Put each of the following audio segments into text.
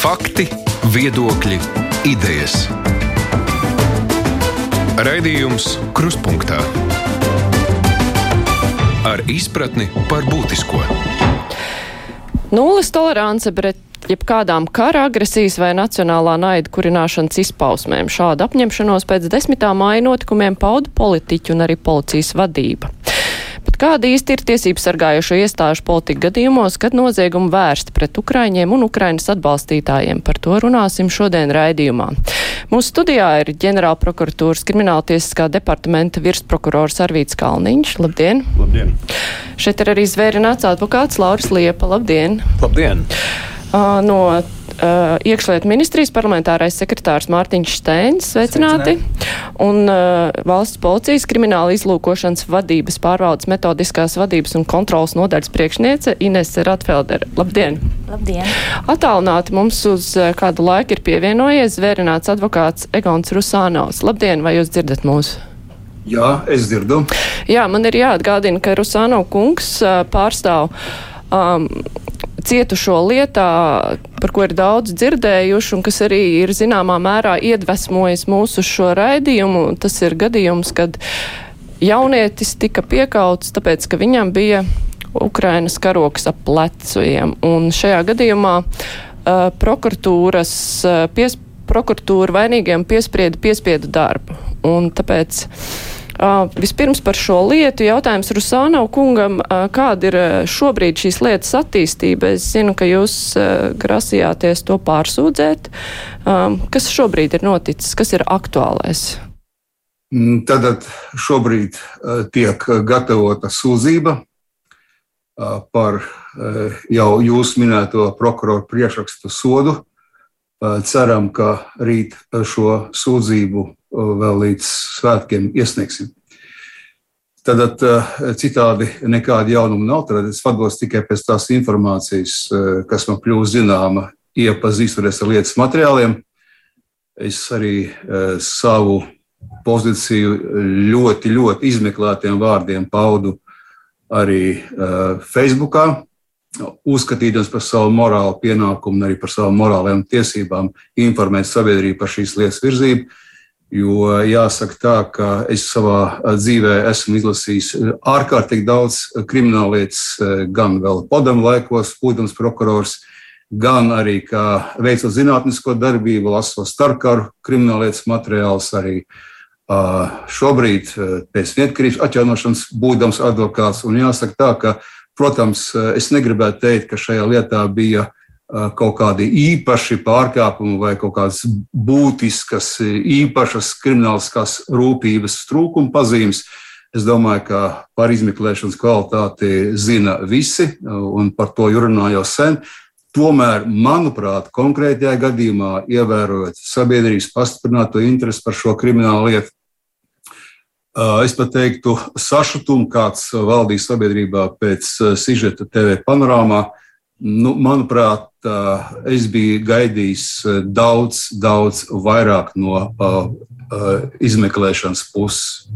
Fakti, viedokļi, idejas. Raidījums Kruspunktā ar izpratni par būtisko. Nulles tolerance pret jebkādām kara agresijas vai nacionālā naida kurināšanas izpausmēm. Šādu apņemšanos pēc 10. māja notikumiem pauda politiķu un arī policijas vadība. Kāda īsti ir tiesības sargājušo iestāžu politika gadījumos, kad noziegumi vērsti pret Ukraiņiem un Ukrainas atbalstītājiem? Par to runāsim šodien raidījumā. Mūsu studijā ir ģenerāla prokuratūras krimināltiesiskā departamenta virsprokurors Arvīts Kalniņš. Labdien! Labdien! Šeit ir arī zvērināts advokāts Lauris Liepa. Labdien! Labdien! Uh, no uh, iekšlietu ministrijas parlamentārais sekretārs Mārtiņš Steins, sveicināti, un uh, valsts policijas krimināla izlūkošanas vadības pārvaldes metodiskās vadības un kontrolas nodaļas priekšniece Inese Ratfelder. Labdien! Labdien! Atālināti mums uz uh, kādu laiku ir pievienojies zvērināts advokāts Egons Rusānovs. Labdien, vai jūs dzirdat mūsu? Jā, es dzirdu. Jā, man ir jāatgādina, ka Rusāno kungs uh, pārstāv um, cietušo lietā, par ko ir daudz dzirdējuši un kas arī ir zināmā mērā iedvesmojis mūsu šo raidījumu. Tas ir gadījums, kad jaunietis tika piekauts, tāpēc, ka viņam bija Ukrainas karoks ap pleciem. Un šajā gadījumā uh, prokuratūras uh, pies, prokuratūra vainīgiem piesprieda piespiedu darbu. Un tāpēc vispirms par šo lietu jautājums Rusānau kungam, kāda ir šobrīd šīs lietas attīstība? Es zinu, ka jūs grasījāties to pārsūdzēt. Kas šobrīd ir noticis? Kas ir aktuālais? Tātad šobrīd tiek gatavota sūdzība par jau jūsu minēto prokuroru priekšrakstu sodu. Ceram, ka rīt šo sūdzību vēl līdz svētkiem iesniegsim. Tad citādi nekāda jaunuma nav. Tad es vados tikai pēc tās informācijas, kas man kļūst zināma, iepazīstoties ar lietas materiāliem. Es arī savu pozīciju ļoti, ļoti izmeklētiem vārdiem paudu arī Facebookā, uzskatīdams par savu morālu pienākumu un arī par savām morālajām tiesībām informēt sabiedrību par šīs lietas virzību. Jo jāsaka tā, ka es savā dzīvē esmu izlasījis ārkārtīgi daudz krimināllietas, gan vēl padomu laikos, būdams prokurors, gan arī veicot zinātnisko darbību, lasot starpkaru krimināllietas materiālus, arī šobrīd pēc neatkarības atjaunošanas būdams advokāts. Un jāsaka tā, ka, protams, es negribētu teikt, ka šajā lietā bija kaut kādi īpaši pārkāpumi vai kaut kādas būtiskas, īpašas krimināliskās rūpības trūkuma pazīmes. Es domāju, ka par izmeklēšanas kvalitāti zina visi, un par to runā jau sen. Tomēr, manuprāt, konkrētajā gadījumā, ievērojot sabiedrības pastiprināto interesi par šo kriminālu lietu, es pat teiktu, sašutumu, kāds valdīs sabiedrībā pēc sižeta TV panorāmā, Nu, manuprāt, es biju gaidījis daudz, daudz vairāk no uh, izmeklēšanas puses.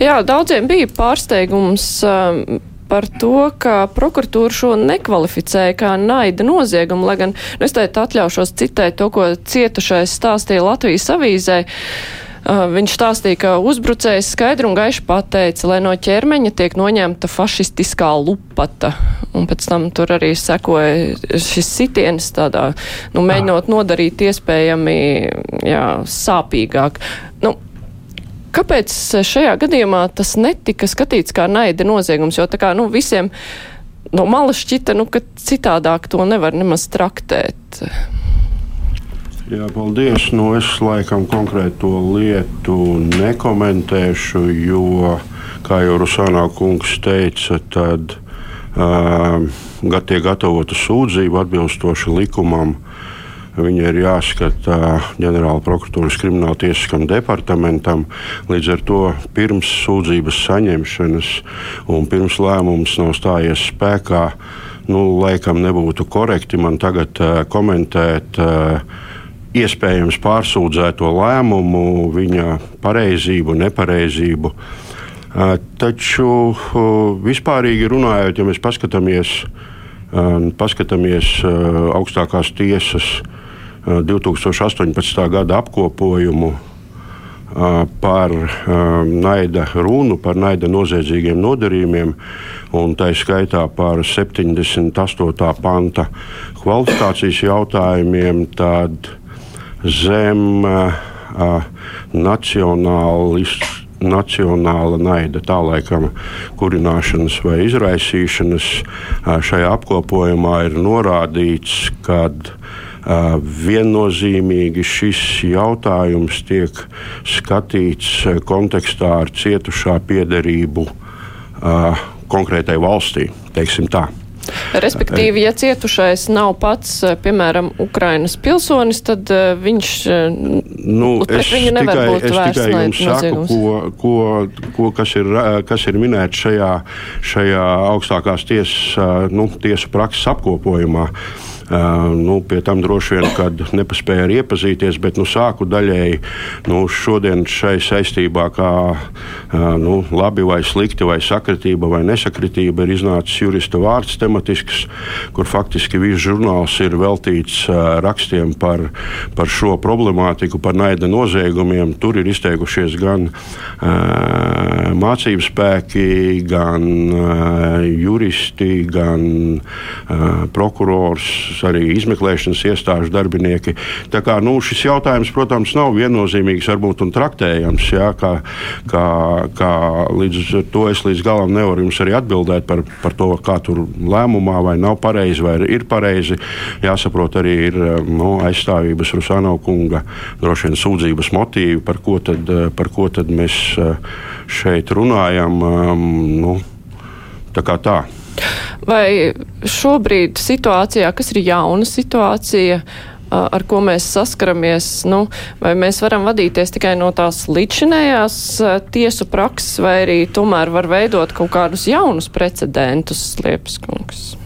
Jā, daudziem bija pārsteigums. Um, par to, ka prokuratūra šo nekvalificēja kā naida noziegumu, lai gan nu, es teicu atļaušos citēt to, ko cietušais stāstīja Latvijas avīzē. Uh, viņš stāstīja, ka uzbrucējs skaidri un gaiši pateica, lai no ķermeņa tiek noņemta fašistiskā lupata. Un pēc tam tur arī sekoja šis sitiens tādā, nu, mēģinot nodarīt iespējami, jā, sāpīgāk. Nu, kāpēc šajā gadījumā tas netika skatīts kā naida noziegums? Jo tā kā, nu, visiem no malas šķita, nu, ka citādāk to nevar nemaz traktēt. Jā, paldies. Nu, es laikam konkrēti to lietu nekomentēšu, jo, kā jau Rusānā kungs teica, tad uh, tiek gatavota sūdzība atbilstoši likumam. Viņa ir jāskata ģenerāla prokuratūras krimināltiesiskam departamentam. Līdz ar to pirms sūdzības saņemšanas un pirms lēmums nav stājies spēkā, nu, laikam nebūtu korekti man tagad uh, komentēt. Uh, iespējams pārsūdzēto lēmumu, viņa pareizību, nepareizību. Taču vispārīgi runājot, ja mēs paskatāmies paskatāmies augstākās tiesas 2018. gada apkopojumu par naida runu, par naida noziedzīgiem nodarījumiem, un tā skaitā par 78. panta kvalifikācijas jautājumiem, tad zem nacionālistu nacionāla naida, tā laikam kurināšanas vai izraisīšanas. Šajā apkopojumā ir norādīts, ka viennozīmīgi šis jautājums tiek skatīts kontekstā ar cietušā piederību konkrētai valstī. Teiksim tā. Respektīvi, ja cietušais nav pats, piemēram, Ukrainas pilsonis, tad viņš nu, pret viņu nevar tikai, būt vērsts noziegums. Ko, ko, ko, kas, ir, kas ir minēts šajā, šajā augstākās tiesas, nu, tiesu prakses apkopojumā. Uh, Nu, pie tam droši vien, kad nepaspēju arī iepazīties, bet nu, sāku daļēji nu, šodien šai saistībā, kā nu, labi vai slikti, vai sakritība vai nesakritība, ir iznācis jurista vārds tematisks, kur faktiski viss žurnāls ir veltīts rakstiem par, par šo problemātiku, par naida noziegumiem. Tur ir izteikušies gan mācību spēki, gan juristi, gan prokurors arī izmeklēšanas iestāžu darbinieki. Tā kā, nu, šis jautājums, protams, nav viennozīmīgs varbūt, un traktējams. Jā, kā, kā, kā līdz to es līdz galam nevaru jums arī atbildēt par, par to, kā tur lēmumā vai nav pareizi vai ir pareizi. Jāsaprot arī ir nu, aizstāvības Rusāna kunga droši vien sūdzības motīvi, par ko tad, par ko tad mēs šeit runājam. Nu, tā kā tā. Vai šobrīd situācijā, kas ir jauna situācija, ar ko mēs saskaramies, nu, vai mēs varam vadīties tikai no tās līdzinējās tiesu prakses, vai arī tomēr var veidot kaut kādus jaunus precedentus, Liepskungs?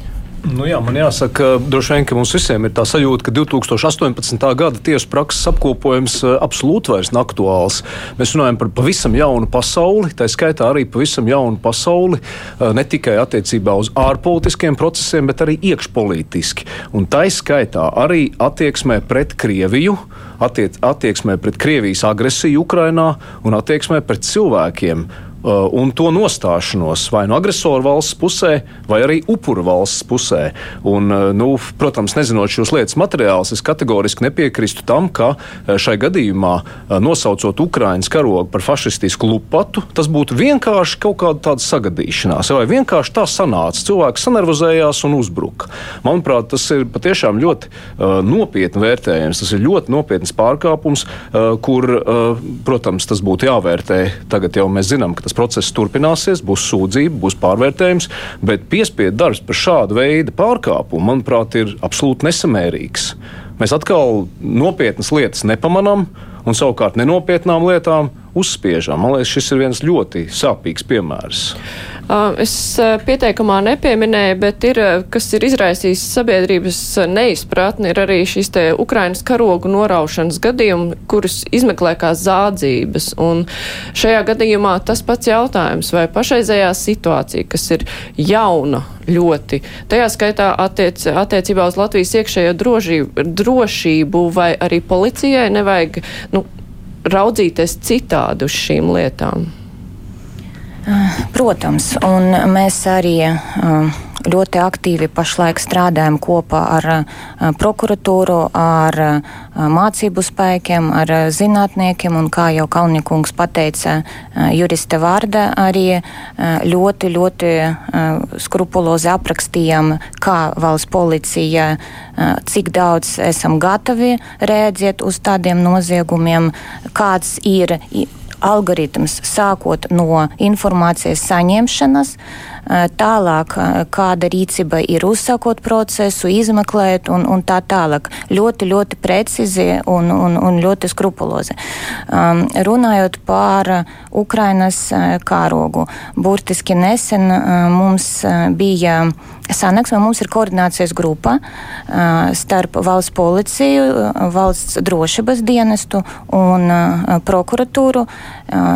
Nu jā, man jāsaka, droši vien, ka mums visiem ir tā sajūta, ka 2018. gada tiesu prakses apkopojums eh, absolūti vairs nav aktuāls. Mēs runājam par pavisam jaunu pasauli, tā skaitā arī pavisam jaunu pasauli, eh, ne tikai attiecībā uz ārpolitiskiem procesiem, bet arī iekšpolitiski. Un tā skaitā arī attieksmē pret Krieviju, attiec, attieksmē pret Krievijas agresiju Ukrainā un attieksmē pret cilvēkiem. Uh, un to nostāšanos vai no agresoru valsts pusē, vai arī upuru valsts pusē. Un, uh, nu, protams, nezinot šos lietas materiālus, es kategoriski nepiekrīstu tam, ka uh, šai gadījumā nosaucot Ukraiņas karogu par fašistisku lupatu, tas būtu vienkārši kaut kāda tāda sagadīšanās, vai vienkārši tā sanāca. Cilvēks sanervozējās un uzbruka. Manuprāt, tas ir patiešām ļoti uh, nopietni vērtējums. Tas ir ļoti nopietns pārkāpums, uh, kur, uh, protams, tas būtu jāvērtē. Tagad jau mēs zinām, ka tas process turpināsies, būs sūdzība, būs pārvērtējums, bet piespiedu darbs par šādu veidu pārkāpumu, manuprāt, ir absolūti nesamērīgs. Mēs atkal nopietnas lietas nepamanām, un savukārt nenopietnām lietām uzspiežam. Man liekas, šis ir viens ļoti sāpīgs piemērs. Es pieteikumā nepieminēju, bet ir, kas ir izraisījis sabiedrības neizpratni, ir arī šīs te Ukrainas karogu noraušanas gadījumi, kurus izmeklē kā zādzības. Un šajā gadījumā tas pats jautājums, vai pašreizējā situācija, kas ir jauna ļoti, tajā skaitā attiec, attiecībā uz Latvijas iekšējo drošību, drošību vai arī policijai nevajag nu, raudzīties citādi uz šīm lietām. Protams, un mēs arī um, ļoti aktīvi pašlaik strādājam kopā ar uh, prokuratūru, ar uh, mācību spēkiem, ar uh, zinātniekiem, un kā jau Kalniekungs pateica, jurista vārda arī ļoti, ļoti skrupulozi aprakstījām, kā valsts policija, cik daudz esam gatavi rēģēt uz tādiem noziegumiem, kāds ir algoritms sākot no informācijas saņemšanas, eh, tālāk kāda rīcība ir uzsākot procesu, izmeklēt un, un tā tālāk. Ļoti, ļoti precizi un, un, un ļoti skrupulozi. Um, runājot par Ukrainas kārogu, burtiski nesen mums bija sanāksme, mums ir koordinācijas grupa starp valsts policiju, valsts drošības dienestu un prokuratūru.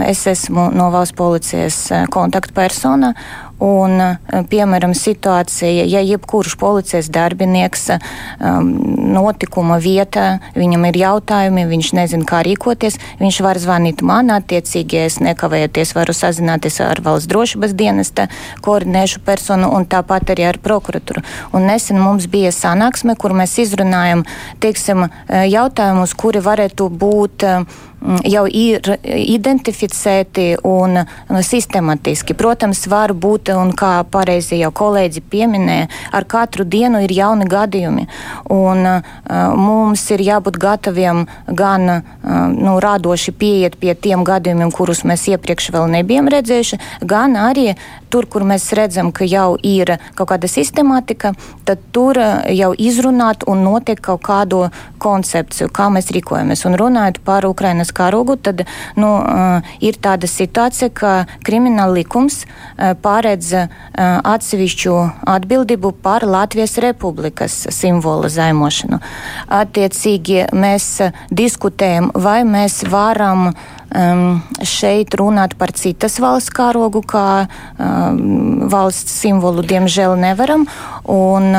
Es esmu no valsts policijas kontaktpersona. Un, piemēram, situācija, ja jebkurš policijas darbinieks um, notikuma vietā, viņam ir jautājumi, viņš nezina, kā rīkoties, viņš var zvanīt man attiecīgi, es nekavējoties varu sazināties ar valsts drošības dienesta koordinēšu personu un tāpat arī ar prokuratūru. Un nesen mums bija sanāksme, kur mēs izrunājam, teiksim, jautājumus, kuri varētu būt uh, jau ir identificēti un sistematiski. Protams, var būt, un kā pareizi jau kolēģi pieminēja, ar katru dienu ir jauni gadījumi. Un, uh, mums ir jābūt gataviem gan uh, nu, radoši pieiet pie tiem gadījumiem, kurus mēs iepriekš vēl nebijām redzējuši, gan arī tur, kur mēs redzam, ka jau ir kaut kāda sistemātika, tad tur jau izrunāt un notiek kaut kādu koncepciju, kā mēs rīkojamies. Un runājot par Ukrainas karogu, tad nu, uh, ir tāda situācija, ka krimināla likums uh, pārēdz uh, atsevišķu atbildību par Latvijas republikas simbolu zaimošanu. Attiecīgi mēs diskutējam, vai mēs varam um, šeit runāt par citas valsts karogu, kā um, valsts simbolu, diemžēl nevaram. Un,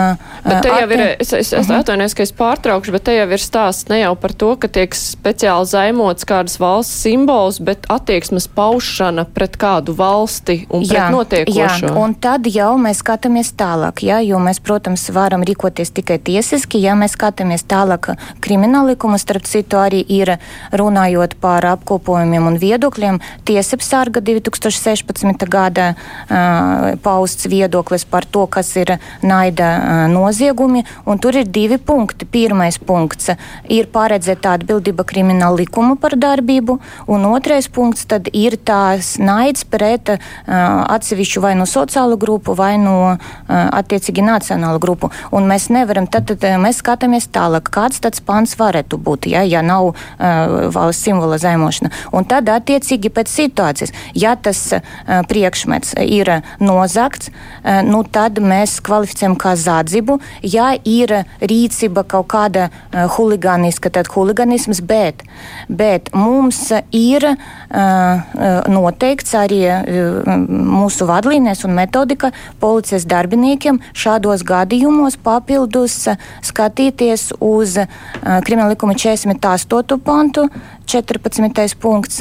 bet te jau ir, es, es, es -huh. atvainojos, ka es pārtraukšu, bet te jau ir stāsts ne jau par to, ka tiek speciāli zaimots kādas valsts simbols, bet attieksmes paušana pret kādu valsti un pret jā, notiekošo. Jā, un tad jau mēs skatāmies tālāk, jā, jo mēs, protams, varam rīkoties tikai tiesiski, ja mēs skatāmies tālāk krimināla likuma, starp citu arī ir runājot par apkopojumu apgalvojumiem un viedokļiem. Tiesapsarga 2016. gada uh, pausts viedoklis par to, kas ir naida uh, noziegumi, un tur ir divi punkti. Pirmais punkts ir paredzēta atbildība krimināla likuma par darbību, un otrais punkts tad ir tās naids pret uh, atsevišķu vai no sociālu grupu, vai no attiecīgi nacionālu grupu. Un mēs nevaram, tad, tad mēs skatāmies tālāk, kāds tāds pants varētu būt, ja, ja nav valsts simbola zaimošana. Un tad, attiecīgi, pēc situācijas, ja tas uh, priekšmets ir nozagts, uh, nu, tad mēs kvalificējam kā zādzību. Ja ir rīcība kaut kāda uh, huligāniska, tad huligānisms, bet, bet mums ir uh, noteikts arī uh, mūsu vadlīnijas un metodika policijas darbiniekiem šādos gadījumos papildus skatīties uz uh, krimināla likuma 48. pantu 14. punkts,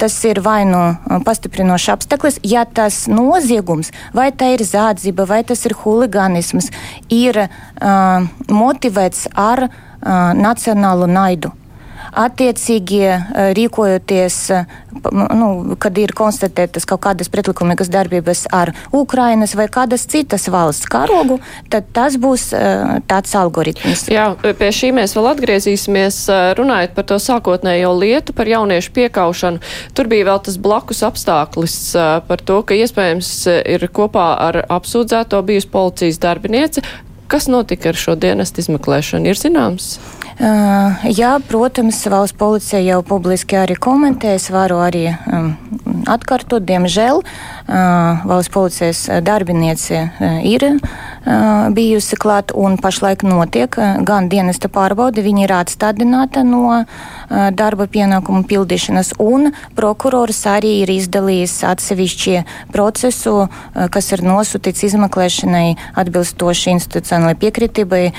tas ir vai nu pastiprinošs apstākļus, ja tas noziegums, vai tā ir zādzība, vai tas ir huligānisms, ir uh, motivēts ar uh, nacionālu naidu attiecīgi eh, rīkojoties, eh, nu, kad ir konstatētas kaut kādas pretlikumīgas darbības ar Ukrainas vai kādas citas valsts karogu, tad tas būs eh, tāds algoritms. Jā, pie šī mēs vēl atgriezīsimies, runājot par to sākotnējo lietu par jauniešu piekaušanu. Tur bija vēl tas blakus apstāklis par to, ka iespējams ir kopā ar apsūdzēto bijusi policijas darbiniece. Kas notika ar šo dienestu izmeklēšanu, ir zināms? Uh, jā, protams, valsts policija jau publiski arī komentē. Es varu arī um, atkārtot, diemžēl uh, valsts policijas darbiniece uh, ir uh, bijusi klāt un pašlaik notiek gan dienesta pārbaude, viņa ir atstādināta no darba pienākumu pildīšanas, un prokurors arī ir izdalījis atsevišķi procesu, kas ir nosūtīts izmeklēšanai atbilstoši institucionālai piekritībai uh,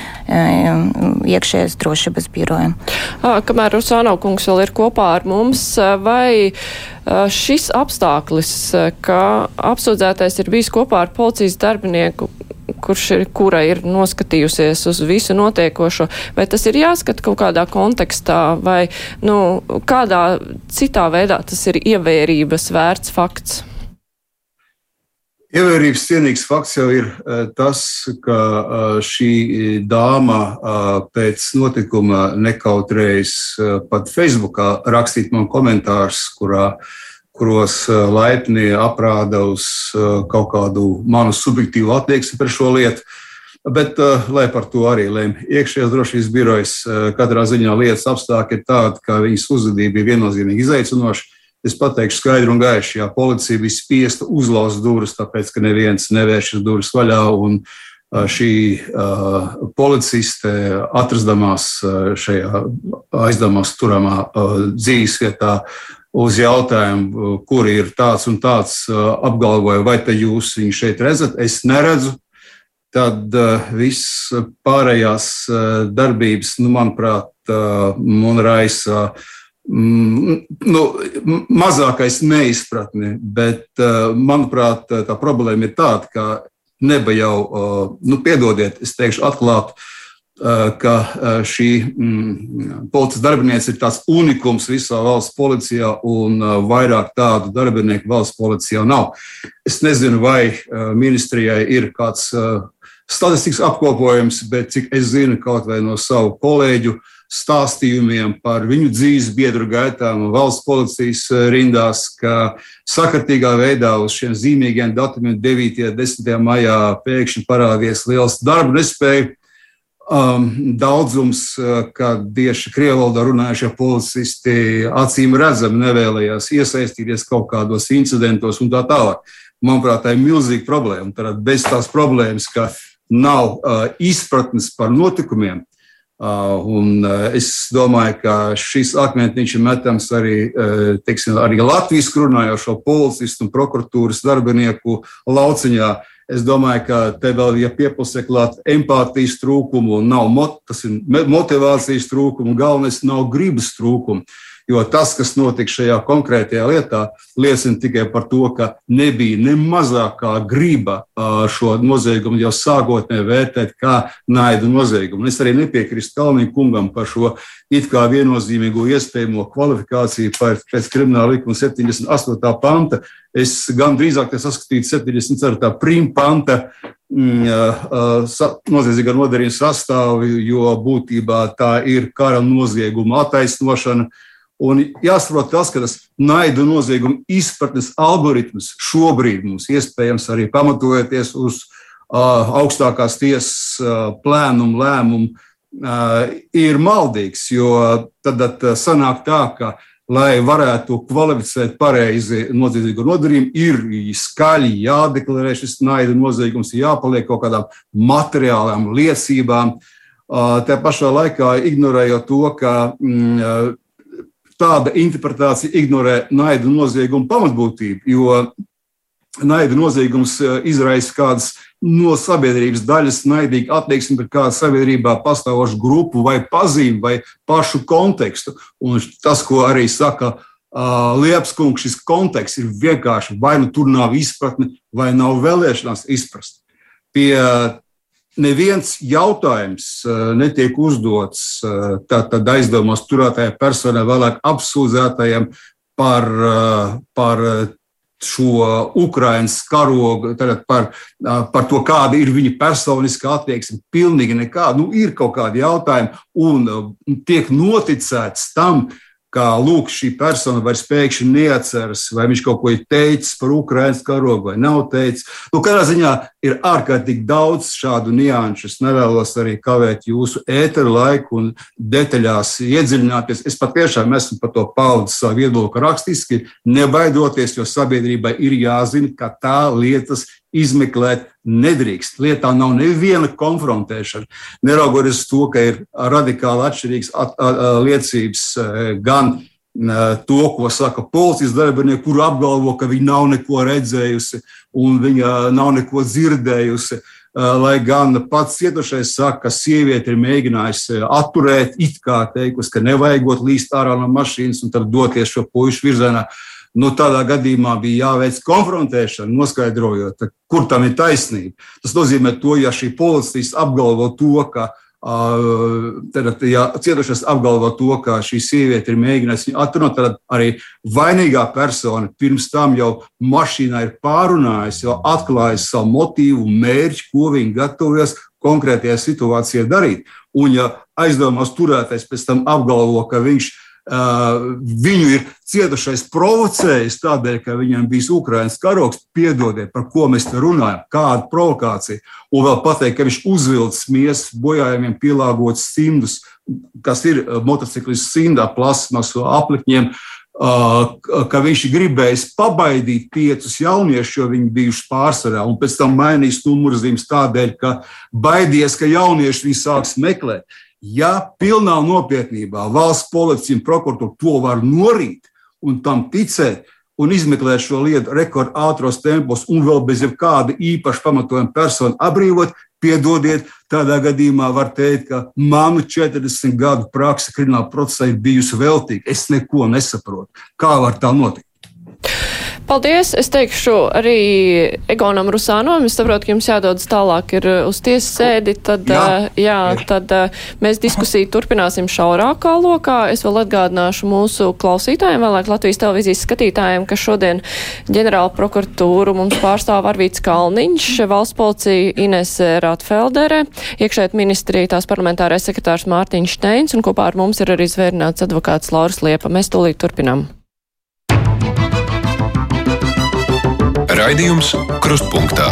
iekšējās drošības birojam. Kamēr Rusāno kungs vēl ir kopā ar mums, vai šis apstākļis, ka apsūdzētais ir bijis kopā ar policijas darbinieku, kurš ir, kura ir noskatījusies uz visu notiekošo, vai tas ir jāskata kaut kādā kontekstā, vai nu, kādā citā veidā tas ir ievērības vērts fakts? Ievērības cienīgs fakts jau ir e, tas, ka e, šī dāma e, pēc notikuma nekautrējas pat Facebookā rakstīt man komentārus, kurā, kuros laipni aprāda uz kaut kādu manu subjektīvu attieksmi par šo lietu. Bet, lai par to arī lēma iekšējās drošības birojas, katrā ziņā lietas apstākļi ir tādi, ka viņas uzvedība bija viennozīmīgi izaicinoša Es pateikšu skaidri un gaiši, ja policija bija spiesta uzlauzt durvis, tāpēc ka neviens nevēršas durvis vaļā. Šī uh, policiste, atradamās šajā aizdamās turamā uh, dzīves vietā, uz jautājumu, kur ir tāds un tāds apgalvoja, vai te jūs viņu šeit redzat. Es neredzu. Tad viss pārējās darbības, nu, manuprāt, man raisa mm, nu, mazākais neizpratni. Bet, manuprāt, tā problēma ir tāda, ka neba jau, nu, piedodiet, es teikšu atklāti, ka eh, šī mm, policijas darbiniece ir tāds unikums visā valsts policijā, un eh, vairāk tādu darbinieku valsts policijā nav. Es nezinu, vai ministrijai ir kāds statistikas apkopojums, bet cik es zinu, kaut vai no savu kolēģu stāstījumiem par viņu dzīves biedru gaitām valsts policijas rindās, ka sakartīgā veidā uz šiem zīmīgiem datumiem 9. un 10. maijā pēkšņi parādījies liels darba nespēja um, daudzums, uh, ka tieši krievu valodā runājušie policisti acīm redzami nevēlējās iesaistīties kaut kādos incidentos un tā tālāk. Manuprāt, tā ir milzīga problēma. Tad bez tās problēmas, ka nav uh, izpratnes par notikumiem, Uh, un, uh, es domāju, ka šis akmentiņš ir metams arī, uh, teiksim, arī Latvijas runājošo policistu un prokuratūras darbinieku lauciņā. Es domāju, ka te vēl ja piepusē klāt empātijas trūkumu, nav mot, motivācijas trūkumu, galvenais nav gribas trūkumu. Jo tas, kas notika šajā konkrētajā lietā, liecina tikai par to, ka nebija ne mazākā griba šo noziegumu jau sākotnēji vērtēt kā naidu noziegumu. Es arī nepiekrītu Kalniņa kungam par šo it kā viennozīmīgo iespējamo kvalifikāciju pēc krimināla likuma 78. panta. Es gan drīzāk saskatītu 74. prim panta mm, noziedzīgā nodarījuma sastāvu, jo būtībā tā ir kara nozieguma attaisnošana Un jāsaprot tas, ka tas naidu noziegumu izpratnes algoritms šobrīd mums iespējams arī pamatojoties uz uh, augstākās tiesas uh, plēnumu lēmumu, uh, ir maldīgs. Jo tad uh, sanāk tā, ka, lai varētu kvalificēt pareizi noziedzīgu nodarījumu, ir skaļi jādeklarē šis naidu noziegums, jāpaliek kaut kādām materiālām liecībām. Uh, tā pašā laikā ignorējot to, ka mm, tāda interpretācija ignorē naidu noziegumu pamatbūtību, jo naida noziegums eh, izraisa kādas no sabiedrības daļas naidīgu attieksmi pret kādu sabiedrībā pastāvošu grupu vai pazīmi vai pašu kontekstu. Un tas, ko arī saka uh, Liepas kungs, šis konteksts ir vienkārši vai nu tur nav izpratne, vai nav vēlēšanās izprast. Pie neviens jautājums eh, netiek uzdots eh, tātad aizdomās turētajai personai, vēlāk apsūdzētajam par, eh, par šo Ukraiņas karogu, par, par to, kāda ir viņa personiskā attieksme. Pilnīgi nekāda. Nu, ir kaut kādi jautājumi, un tiek noticēts tam, kā lūk, šī persona vairs pēkšņi neatceras, vai viņš kaut ko ir teicis par Ukraiņas karogu vai nav teicis. Nu, katrā ziņā ir ārkārtīgi daudz šādu nianšu. Es nevēlos arī kavēt jūsu ēteru laiku un detaļās iedziļināties. Es patiešām esmu par to paudis savu viedokli rakstiski, nebaidoties, jo sabiedrībai ir jāzina, ka tā lietas izmeklēt nedrīkst. Lietā nav neviena konfrontēšana. Neraugoties to, ka ir radikāli atšķirīgas at, at, liecības e, gan e, to, ko saka policijas darbinieki, kuri apgalvo, ka viņi nav neko redzējusi un viņa nav neko dzirdējusi. E, lai gan pats cietušais saka, ka sieviete ir mēģinājusi atturēt, it kā teikusi, ka nevajagot līst ārā no mašīnas un tad doties šo puišu virzienā. Uh, nu, tādā gadījumā bija jāveic konfrontēšana, noskaidrojot, kur tam ir taisnība. Tas nozīmē, to, ja šī policijas apgalvo to, ka Tad, ja cietušais apgalvo to, ka šī sieviete ir mēģinājusi viņu atrunāt, tad arī vainīgā persona pirms tam jau mašīnā ir pārunājusi, jau atklājusi savu motīvu, mērķi, ko viņa gatavojas konkrētajā situācijā darīt. Un, ja aizdomās turētais pēc tam apgalvo, ka viņš ir viņu ir cietušais provocējis tādēļ, ka viņam bija Ukraiņas karoks. Piedodiet, par ko mēs te runājam, kāda provokācija. Un vēl pateikt, ka viņš uzvilcis miesas bojājumiem pielāgots simtus, kas ir motociklis simtā plasmasu aplikņiem. Ka viņš gribējis pabaidīt piecus jauniešus, jo viņi bijuši pārsvarā, un pēc tam mainījis numurzīmes tādēļ, ka baidies, ka jaunieši viņu sāks meklēt. Ja pilnā nopietnībā valsts policija un prokuratūra to var norīt un tam ticēt, un izmeklēt šo lietu rekordātros tempos, un vēl bez jebkāda īpaša pamatojuma personu apbrīvot, piedodiet, tādā gadījumā var teikt, ka manu 40 gadu praksa krimināla procesā ir bijusi veltīga. Es neko nesaprotu. Kā var tā notikt? Paldies! Es teikšu arī Egonam Rusānam. Es saprotu, ka jums jādodas tālāk ir uh, uz tiesas sēdi. Tad, jā, uh, jā, tad uh, mēs diskusiju turpināsim šaurākā lokā. Es vēl atgādināšu mūsu klausītājiem, vēlāk Latvijas televīzijas skatītājiem, ka šodien ģenerāla prokuratūru mums pārstāv Arvīts Kalniņš, valsts policija Ines Rātfeldere, iekšēt ministrija tās parlamentārais sekretārs Mārtiņš Steins un kopā ar mums ir arī zvērnāts advokāts Lauris Liepa. Mēs tūlīt turpinām. Raidījums Krustpunktā.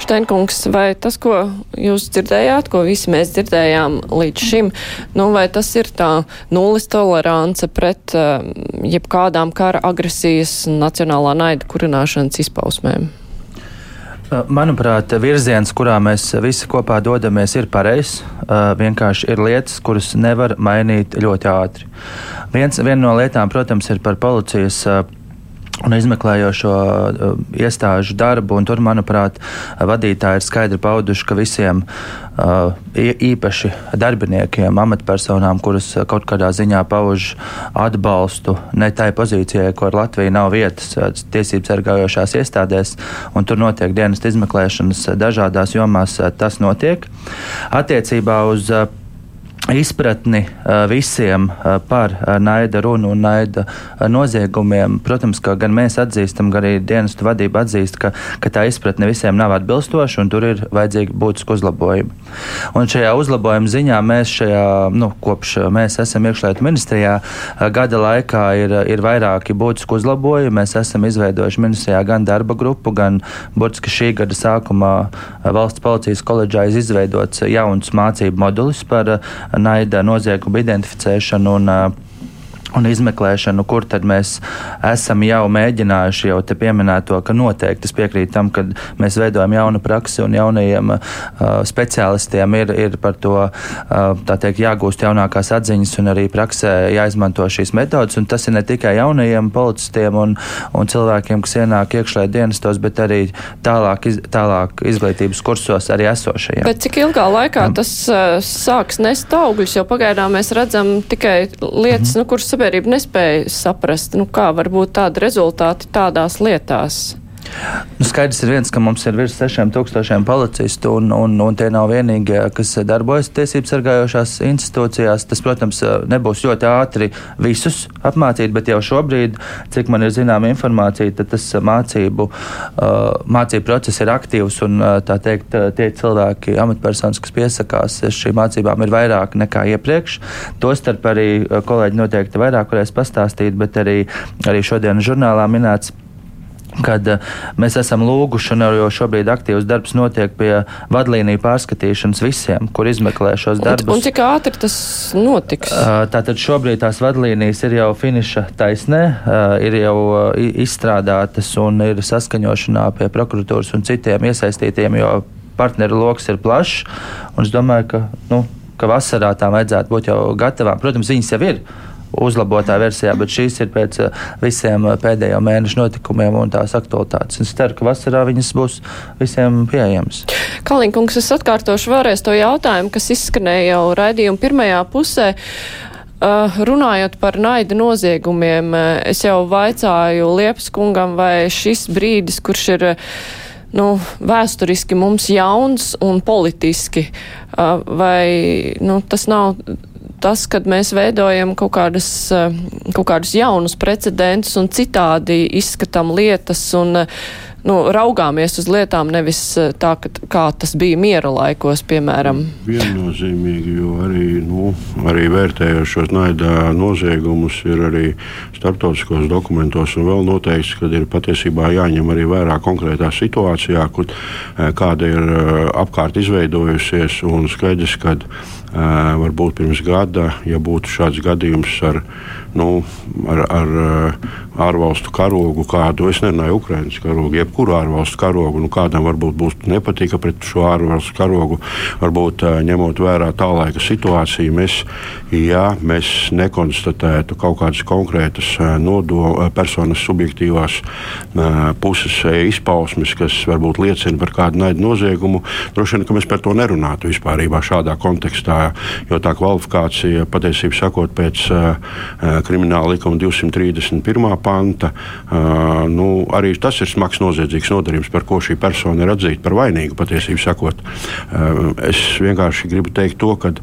Steinkungs, vai tas, ko jūs dzirdējāt, ko visi mēs dzirdējām līdz šim, nu, vai tas ir tā nulles tolerance pret uh, jebkādām kara agresijas un nacionālā naida kurināšanas izpausmēm? Uh, manuprāt, virziens, kurā mēs visi kopā dodamies, ir pareizs. Uh, vienkārši ir lietas, kuras nevar mainīt ļoti ātri. Viens, viena no lietām, protams, ir par policijas uh, un izmeklējošo uh, iestāžu darbu. Tur, manuprāt, vadītāji ir skaidri pauduši, ka visiem uh, īpaši darbiniekiem, amatpersonām, kuras kaut kādā ziņā pauž atbalstu ne tai pozīcijai, kur Latvija nav vietas uh, tiesību sargājošās iestādēs, un tur notiek dienas izmeklēšanas dažādās jomās, tas notiek. Attiecībā uz uh, izpratni uh, visiem uh, par uh, naida runu un naida noziegumiem. Protams, ka gan mēs atzīstam, gan arī dienestu vadība atzīst, ka, ka tā izpratne visiem nav atbilstoša un tur ir vajadzīgi būtiski uzlabojumi. Un šajā uzlabojuma ziņā mēs šajā, nu, kopš mēs esam iekšlietu ministrijā, gada laikā ir, ir vairāki būtiski uzlabojumi. Mēs esam izveidojuši ministrijā gan darba grupu, gan burtiski šī gada sākumā valsts policijas koledžā izveidots jauns mācību modulis par naida noziegumu identificēšanu un un izmeklēšanu, kur tad mēs esam jau mēģinājuši jau te pieminēt to, ka noteikti es piekrītu tam, ka mēs veidojam jaunu praksi un jaunajiem uh, speciālistiem ir, ir par to uh, teikt, jāgūst jaunākās atziņas un arī praksē jāizmanto šīs metodas. Un tas ir ne tikai jaunajiem policistiem un, un cilvēkiem, kas ienāk iekšlē dienestos, bet arī tālāk, iz, tālāk izglītības kursos arī esošajiem. Bet cik ilgā laikā tas uh, sāks nest augļus, jo pagaidām mēs redzam tikai lietas, mm -hmm. nu, kuras sabiedrība sabiedrība nespēja saprast, nu, kā var būt tādi rezultāti tādās lietās. Nu, skaidrs ir viens, ka mums ir virs 6000 policistu, un, un, un tie nav vienīgie, kas darbojas tiesību sargājošās institūcijās. Tas, protams, nebūs ļoti ātri visus apmācīt, bet jau šobrīd, cik man ir zināma informācija, tad tas mācību, mācību process ir aktīvs, un teikt, tie cilvēki, amatpersonas, kas piesakās šīm mācībām, ir vairāk nekā iepriekš. Tostarp arī kolēģi noteikti vairāk varēs pastāstīt, bet arī, arī šodien žurnālā minēts kad uh, mēs esam lūguši, un jau šobrīd aktīvs darbs notiek pie vadlīniju pārskatīšanas visiem, kur izmeklē šos darbus. Un, un cik ātri tas notiks? Uh, tātad šobrīd tās vadlīnijas ir jau finiša taisnē, uh, ir jau izstrādātas un ir saskaņošanā pie prokuratūras un citiem iesaistītiem, jo partneru lokus ir plašs. Es domāju, ka, nu, ka vasarā tām vajadzētu būt jau gatavām. Protams, viņas jau ir uzlabotā versijā, bet šīs ir pēc eh, visiem eh, pēdējo mēnešu notikumiem un tās aktualitātes. Es ceru, ka vasarā viņas būs visiem pieejamas. Kalinkungs, es atkārtošu vēlreiz to jautājumu, kas izskanēja jau raidījuma pirmajā pusē. Uh, runājot par naida noziegumiem, es jau vaicāju Liepas kungam, vai šis brīdis, kurš ir nu, vēsturiski mums jauns un politiski, uh, vai nu, tas nav tas, kad mēs veidojam kaut, kādas, eh, kaut kādus jaunus precedentus un citādi izskatām lietas un nu, raugāmies uz lietām nevis eh, tā, ka, kā tas bija miera laikos, piemēram. Viennozīmīgi, jo arī, nu, arī vērtējot šos naidā noziegumus, ir arī starptautiskos dokumentos un vēl noteikts, ka ir patiesībā jāņem arī vērā konkrētā situācijā, kur, eh, kāda ir apkārt izveidojusies un skaidrs, ka varbūt pirms gada, ja būtu šāds gadījums ar nu, ar, ar ārvalstu karogu kādu, es nerunāju Ukraiņas karogu, jebkuru ārvalstu karogu, nu, kādam varbūt būs nepatika pret šo ārvalstu karogu, varbūt ņemot vērā tā laika situāciju, mēs, ja mēs nekonstatētu kaut kādas konkrētas nodo, personas subjektīvās puses izpausmes, kas varbūt liecina par kādu naidu noziegumu, droši vien, ka mēs par to nerunātu vispār šādā kontekstā, jo tā kvalifikācija patiesībā sakot pēc krimināla likuma 231 panta. Nu, arī tas ir smags noziedzīgs nodarījums, par ko šī persona ir atzīta par vainīgu. Patiesībā sakot, es vienkārši gribu teikt to, ka,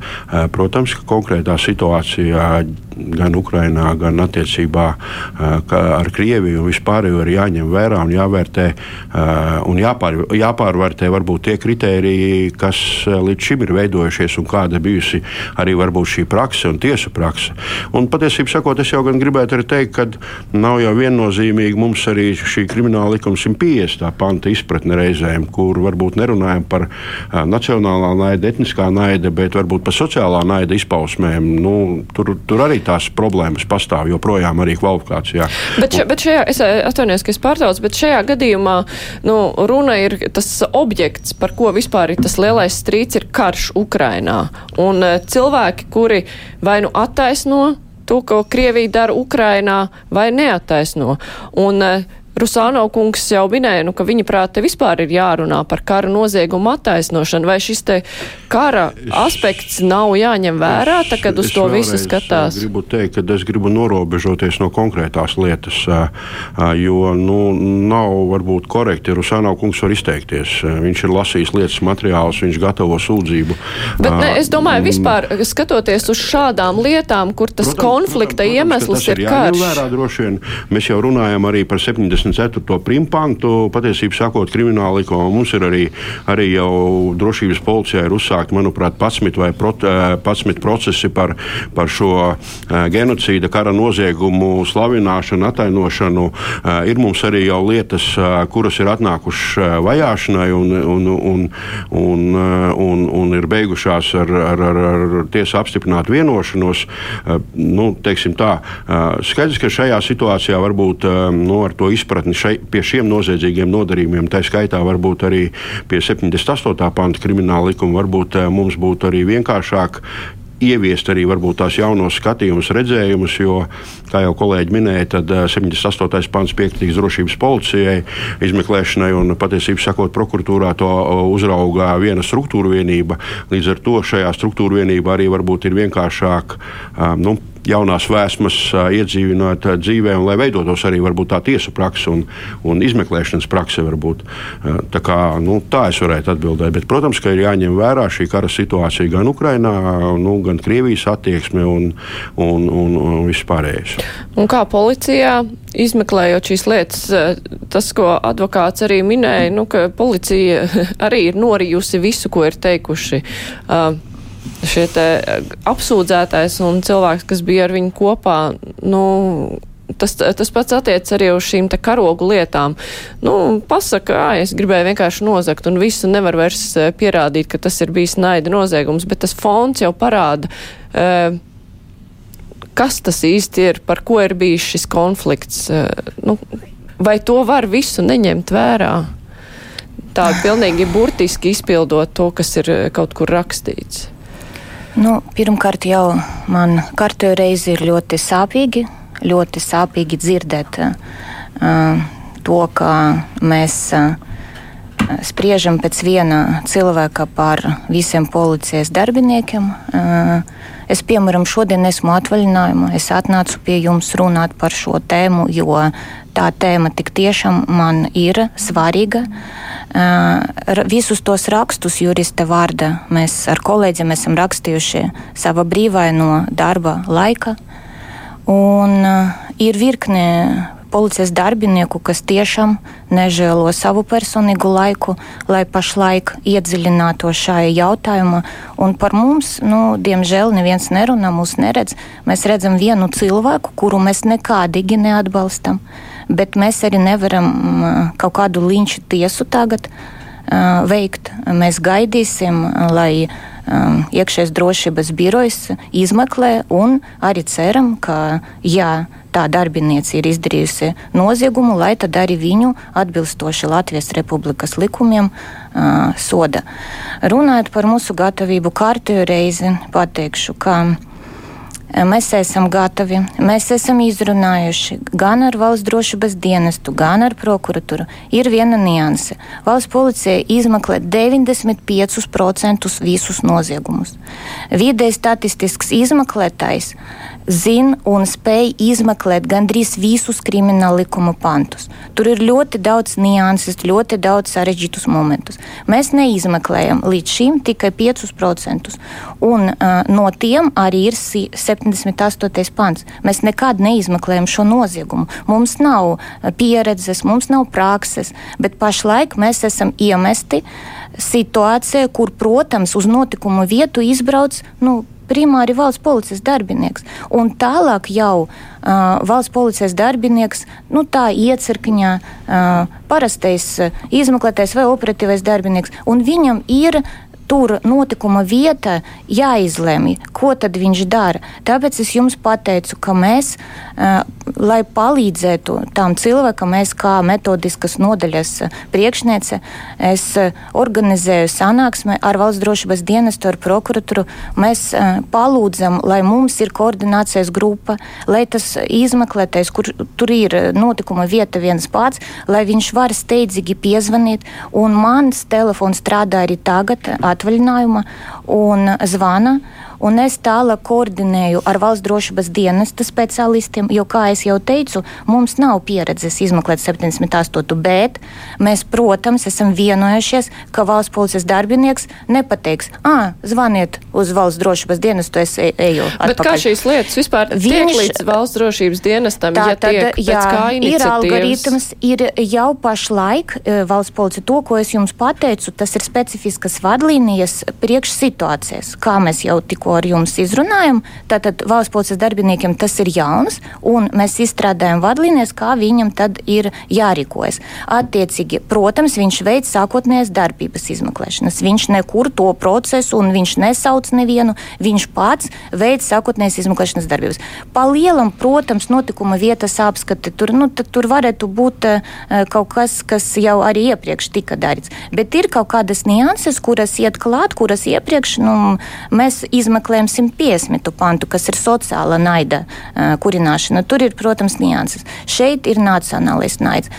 protams, ka konkrētā situācijā gan Ukrainā, gan attiecībā ar Krieviju un vispārējo ir jāņem vērā un jāvērtē un jāpār, jāpārvērtē varbūt tie kritēriji, kas līdz šim ir veidojušies un kāda bijusi arī varbūt šī prakse un tiesu prakse. Un patiesībā sakot, es jau gan gribētu arī teikt, ka nav jau viennozīmīgi mums arī šī krimināla likuma 150. panta izpratne reizēm, kur varbūt nerunājam par nacionālā naida, etniskā naida, bet varbūt par sociālā naida izpausmēm. Nu, tur, tur arī tās problēmas pastāv joprojām arī kvalifikācijā. Bet, še, bet šajā, es atvainojos, ka es pārtraucu, bet šajā gadījumā nu, runa ir tas objekts, par ko vispār ir tas lielais strīds, ir karš Ukrainā. Un cilvēki, kuri vai nu attaisno to, ko Krievija dara Ukrainā, vai neattaisno. Un, uh, Rusāno kungs jau minēja, nu, ka viņa prāta vispār ir jārunā par kara noziegumu attaisnošanu, vai šis te kara aspekts nav jāņem vērā, tā, kad uz es to visu skatās? Es gribu teikt, ka es gribu norobežoties no konkrētās lietas, jo nu, nav varbūt korekti. Rusāno kungs var izteikties. Viņš ir lasījis lietas materiālus, viņš gatavo sūdzību. Bet ne, es domāju, vispār skatoties uz šādām lietām, kur tas protams, konflikta protams, iemesls protams, ir karš. Vērā, mēs jau runājam arī par 70. 24. primpantu, patiesībā sakot, krimināla likuma. Mums ir arī, arī jau drošības policijā ir uzsākti, manuprāt, 11 vai 11 eh, procesi par, par šo eh, genocīda kara noziegumu slavināšanu, atainošanu. Eh, ir mums arī jau lietas, kuras ir atnākušas vajāšanai un, un, un, un, un, un ir beigušās ar, ar, ar, ar tiesu apstiprinātu vienošanos. Nu, tā, skaidrs, ka šajā situācijā varbūt nu, ar to izpētījumu izpratni šai, pie šiem noziedzīgiem nodarījumiem, tā skaitā varbūt arī pie 78. panta krimināla likuma, varbūt eh, mums būtu arī vienkāršāk ieviest arī tās jaunos skatījumus, redzējumus, jo, kā jau kolēģi minēja, tad 78. Eh, pants piekritīgs drošības policijai izmeklēšanai un patiesībā sakot, prokuratūrā to uzraugā viena struktūra vienība. Līdz ar to šajā struktūra vienībā arī varbūt ir vienkāršāk. Nu, jaunās vēsmas iedzīvināt dzīvē, un lai veidotos arī tā tiesu praksa un, un izmeklēšanas praksa. Varbūt. Tā, kā, nu, tā es varētu atbildēt. Bet, protams, ka ir jāņem vērā šī kara situācija gan Ukrainā, nu, gan Krievijas attieksme un, un, un, un viss pārējais. Un kā policijā izmeklējot šīs lietas, tas, ko advokāts arī minēja, nu, ka policija arī ir norijusi visu, ko ir teikuši. Uh, šie apsūdzētais un cilvēks, kas bija ar viņu kopā, nu, tas, tas pats attiec arī uz šīm karogu lietām. Nu, pasaka, ā, es gribēju vienkārši nozagt, un visu nevar vairs pierādīt, ka tas ir bijis naida noziegums, bet tas fons jau parāda, e, kas tas īsti ir, par ko ir bijis šis konflikts. Nu, vai to var visu neņemt vērā? Tā pilnīgi burtiski izpildot to, kas ir kaut kur rakstīts. Nu, pirmkārt, jau man kārtējo reizi ir ļoti sāpīgi, ļoti sāpīgi dzirdēt uh, to, ka mēs uh, spriežam pēc viena cilvēka par visiem policijas darbiniekiem. Uh, es, piemēram, šodien esmu atvaļinājumā, es atnācu pie jums runāt par šo tēmu, jo tā tēma tik tiešām man ir svarīga. Visus tos rakstus jurista vārda mēs ar kolēģiem esam rakstījuši sava brīvā no darba laika. Un ir virkne policijas darbinieku, kas tiešām nežēlo savu personīgu laiku, lai pašlaik iedziļinātu šajā jautājumā. Un par mums, nu, diemžēl, neviens nerunā, mūs neredz. Mēs redzam vienu cilvēku, kuru mēs nekādīgi neatbalstam bet mēs arī nevaram mm, kaut kādu linču tiesu tagad veikt. Mēs gaidīsim, lai um, iekšējais drošības birojs izmeklē un arī ceram, ka jā, tā darbiniece ir izdarījusi noziegumu, lai tad arī viņu atbilstoši Latvijas Republikas likumiem uh, soda. Runājot par mūsu gatavību kārtējo reizi, pateikšu, ka Mēs esam gatavi, mēs esam izrunājuši gan ar valsts drošības dienestu, gan ar prokuratūru. Ir viena nianse. Valsts policija izmeklē 95% visus noziegumus. Vidēji statistisks izmeklētājs zina un spēj izmeklēt gandrīz visus krimināla likuma pantus. Tur ir ļoti daudz nianses, ļoti daudz sarežģītus momentus. Mēs neizmeklējam līdz šim tikai 5%, un uh, no tiem arī ir 78. pants. Mēs nekad neizmeklējam šo noziegumu. Mums nav pieredzes, mums nav prakses, bet pašlaik mēs esam iemesti situācijā, kur, protams, uz notikumu vietu izbrauc nu, primāri valsts policijas darbinieks. Un tālāk jau uh, valsts policijas darbinieks, nu tā iecirkņā, uh, parastais uh, izmeklētais vai operatīvais darbinieks, un viņam ir tur notikuma vieta jāizlemj, ko tad viņš dara. Tāpēc es jums pateicu, ka mēs, uh, lai palīdzētu tam cilvēkam, mēs kā metodiskas nodaļas priekšniece, es uh, organizēju sanāksmi ar valsts drošības dienestu, ar prokuratūru. Mēs uh, palūdzam, lai mums ir koordinācijas grupa, lai tas izmeklētais, kur tur ir notikuma vieta viens pats, lai viņš var steidzīgi piezvanīt. Un mans telefons strādā arī tagad atvaļinājuma un zvana. Un es tālāk koordinēju ar valsts drošības dienesta speciālistiem, jo, kā jau teicu, mums nav pieredzes izmeklēt 78. Bet mēs, protams, esam vienojušies, ka valsts policijas darbinieks nepateiks, ah, zvaniet uz valsts drošības dienestu, es e eju. Atpakaļ. Bet kā šīs lietas vispār Viņš, tiek līdz valsts drošības dienestam? Tā ja tad, jā, ir algoritms, ir jau pašlaik valsts policija. To, ko es jums pateicu, tas ir specifiskas vadlīnijas priekš situācijas, kā mēs jau tikko ko ar jums izrunājam. Tātad valsts policijas darbiniekiem tas ir jauns, un mēs izstrādājam vadlīnijas, kā viņam tad ir jārīkojas. Attiecīgi, protams, viņš veids sākotnējās darbības izmeklēšanas. Viņš nekur to procesu, un viņš nesauc nevienu. Viņš pats veids sākotnējās izmeklēšanas darbības. Pa lielam, protams, notikuma vietas apskati tur, nu, tur varētu būt uh, kaut kas, kas jau arī iepriekš tika darīts. Bet ir kaut kādas nianses, kuras iet klāt, kuras iepriekš nu, mēs izmeklējam apmeklējam 150. pantu, kas ir sociāla naida uh, kurināšana. Tur ir, protams, nianses. Šeit ir nacionālais naids.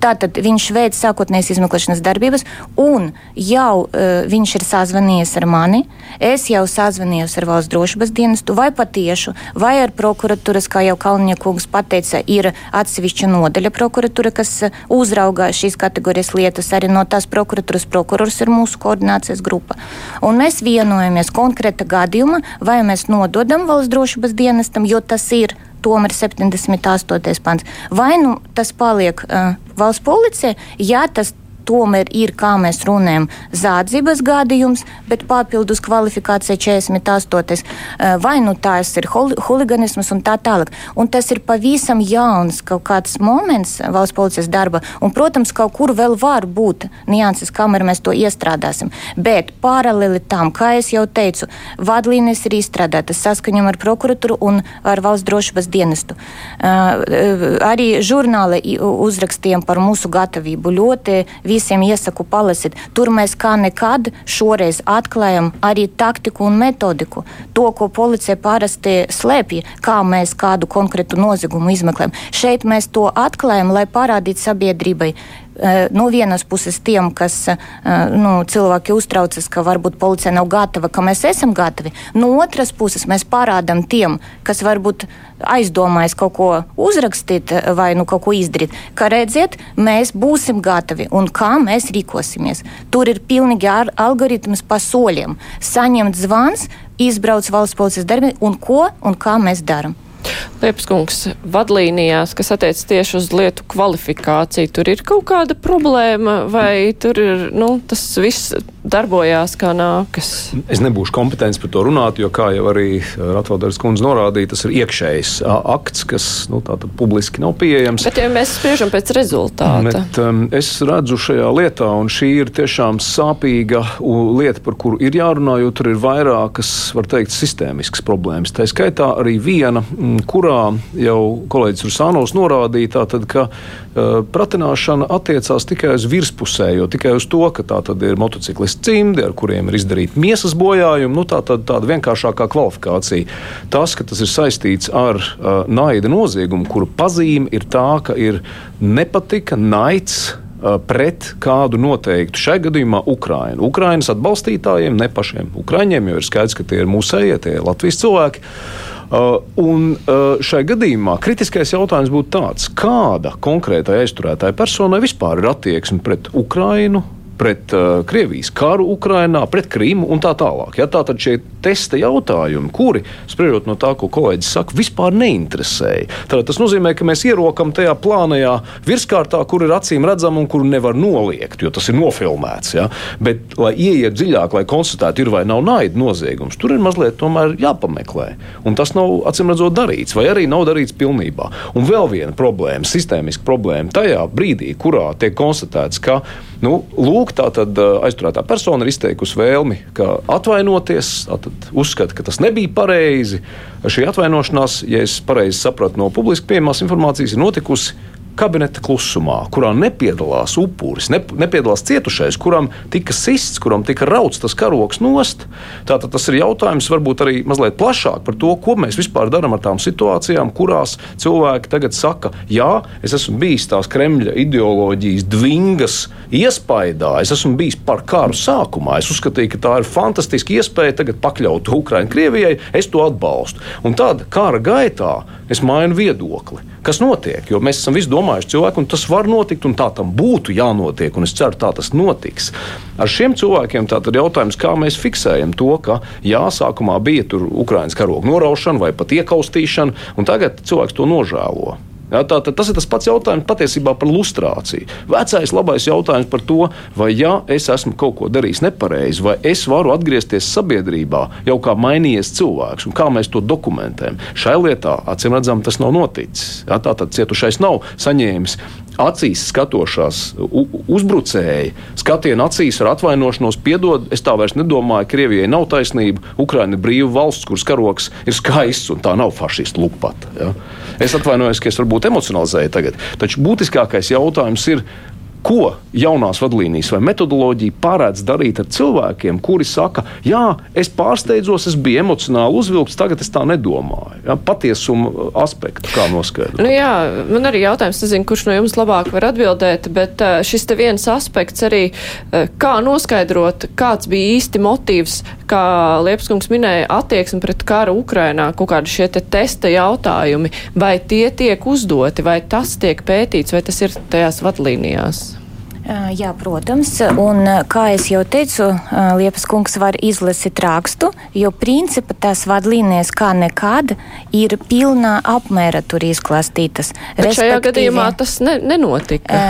Tātad viņš veids sākotnējas izmeklēšanas darbības, un jau uh, viņš ir sazvanījies ar mani. Es jau sazvanījos ar valsts drošības dienestu, vai patiešu, vai ar prokuratūras, kā jau Kalniņakungs pateica, ir atsevišķa nodaļa prokuratūra, kas uzraugā šīs kategorijas lietas. Arī no tās prokuratūras prokurors ir mūsu koordinācijas grupa. Un mēs vienojamies konkrēta gadījuma gadījuma, vai mēs nododam valsts drošības dienestam, jo tas ir tomēr 78. pants, vai nu tas paliek uh, valsts policija, ja tas tomēr ir, kā mēs runājam, zādzības gadījums, bet papildus kvalifikācija 48. Eh, vai nu tās ir huliganisms un tā tālāk. Un tas ir pavisam jauns kaut kāds moments valsts policijas darba, un, protams, kaut kur vēl var būt nianses, kamēr mēs to iestrādāsim. Bet paralēli tam, kā jau teicu, vadlīnijas ir izstrādātas saskaņam ar prokuratūru un ar valsts drošības dienestu. Uh, arī žurnāli uzrakstījām par mūsu gatavību ļoti visiem iesaku palasīt. Tur mēs kā nekad šoreiz atklājam arī taktiku un metodiku. To, ko policija parasti slēpj, kā mēs kādu konkrētu noziegumu izmeklējam. Šeit mēs to atklājam, lai parādītu sabiedrībai no vienas puses tiem, kas nu, cilvēki uztraucas, ka varbūt policija nav gatava, ka mēs esam gatavi. No otras puses mēs parādām tiem, kas varbūt aizdomājas kaut ko uzrakstīt vai nu, kaut ko izdarīt, ka redziet, mēs būsim gatavi un kā mēs rīkosimies. Tur ir pilnīgi algoritms pa soļiem. Saņemt zvans, izbrauc valsts policijas darbinieki un ko un kā mēs darām. Liepskungs, vadlīnijās, kas attiec tieši uz lietu kvalifikāciju, tur ir kaut kāda problēma vai tur ir, nu, tas viss darbojās kā nākas. Es nebūšu kompetents par to runāt, jo, kā jau arī Ratvalders kundze norādīja, tas ir iekšējs akts, kas nu, publiski nav pieejams. Bet, ja mēs spriežam pēc rezultāta. Bet, um, es redzu šajā lietā, un šī ir tiešām sāpīga lieta, par kuru ir jārunā, jo tur ir vairākas, var teikt, sistēmiskas problēmas. Tā skaitā arī viena, kurā jau kolēģis Rusānos norādīja, tātad, ka uh, pratināšana attiecās tikai uz virspusējo, tikai uz to, ka tā tad ir motociklis speciālisti cimdi, ar kuriem ir izdarīta miesas bojājumi. Nu, tā tad tāda vienkāršākā kvalifikācija. Tas, ka tas ir saistīts ar uh, naida noziegumu, kuru pazīme ir tā, ka ir nepatika, naids uh, pret kādu noteiktu, šai gadījumā Ukraiņu. Ukraiņas atbalstītājiem, ne pašiem Ukraiņiem, jo ir skaidrs, ka tie ir mūsējie, tie ir Latvijas cilvēki. Uh, un uh, šai gadījumā kritiskais jautājums būtu tāds, kāda konkrētai aizturētāja personai vispār ir attieksme pret Ukrainu, pret uh, Krievijas karu Ukrainā, pret Krīmu un tā tālāk. Ja, tā tad šie testa jautājumi, kuri, spriežot no tā, ko kolēģis saka, vispār neinteresēja. Tad tas nozīmē, ka mēs ierokam tajā plānajā virskārtā, kur ir acīm redzama un kuru nevar noliegt, jo tas ir nofilmēts. Ja? Bet, lai ieiet dziļāk, lai konstatētu, ir vai nav naida noziegums, tur ir mazliet jāpameklē. Un tas nav acīm redzot darīts, vai arī nav darīts pilnībā. Un vēl viena problēma, sistēmiska problēma tajā brīdī, kurā tiek konstatēts, ka Nu, lūk, tā tad aizturētā persona ir izteikusi vēlmi atvainoties, uzskata, ka tas nebija pareizi. Šī atvainošanās, ja es pareizi sapratu no publiski pieejamās informācijas, ir notikusi kabineta klusumā, kurā nepiedalās upuris, ne, nepiedalās cietušais, kuram tika sists, kuram tika rauts tas karoks nost. Tātad tas ir jautājums varbūt arī mazliet plašāk par to, ko mēs vispār darām ar tām situācijām, kurās cilvēki tagad saka, jā, es esmu bijis tās Kremļa ideoloģijas dvingas iespaidā, es esmu bijis par karu sākumā, es uzskatīju, ka tā ir fantastiska iespēja tagad pakļaut Ukraiņu Krievijai, es to atbalstu. Un tad kara gaitā es mainu viedokli kas notiek. Jo mēs esam visi domājuši cilvēki, un tas var notikt, un tā tam būtu jānotiek, es ceru, tā tas notiks. Ar šiem cilvēkiem tātad jautājums, kā mēs fiksējam to, ka jā, sākumā bija Ukraiņas karoga noraušana vai pat iekaustīšana, un tagad cilvēks to nožēlo. Ja, tā, tā, tas ir tas pats jautājums patiesībā par lustrāciju. Vecais labais jautājums par to, vai ja es esmu kaut ko darījis nepareizi, vai es varu atgriezties sabiedrībā jau kā mainījies cilvēks, un kā mēs to dokumentējam. Šai lietā, acīm redzam, tas nav noticis. Ja, tā tad cietušais nav saņēmis acīs skatošās uzbrucēji, skatienu acīs ar atvainošanos, piedod, es tā vairs nedomāju, Krievijai nav taisnība, Ukraina ir brīva valsts, kuras karoks ir skaists un tā nav fašistu lupata. Ja? Es atvainojos, ka es varbūt emocionalizēju tagad, taču būtiskākais jautājums ir, ko jaunās vadlīnijas vai metodoloģija paredz darīt ar cilvēkiem, kuri saka, jā, es pārsteidzos, es biju emocionāli uzvilkts, tagad es tā nedomāju. Ja, patiesuma aspektu kā noskaidrot. Nu jā, man arī jautājums, nezinu, kurš no jums labāk var atbildēt, bet šis te viens aspekts arī, kā noskaidrot, kāds bija īsti motīvs, kā Liepskungs minēja, attieksme pret karu Ukrainā, kaut kādi šie te testa jautājumi, vai tie tiek uzdoti, vai tas tiek pētīts, vai tas ir tajās vadlīnijās? Jā, protams. Un, kā jau teicu, Liepas kungs var izlasīt rakstu, jo principā tās vadlīnijas kā nekad ir pilnā apmēra tur izklāstītas. Bet šajā gadījumā tas ne, nenotika.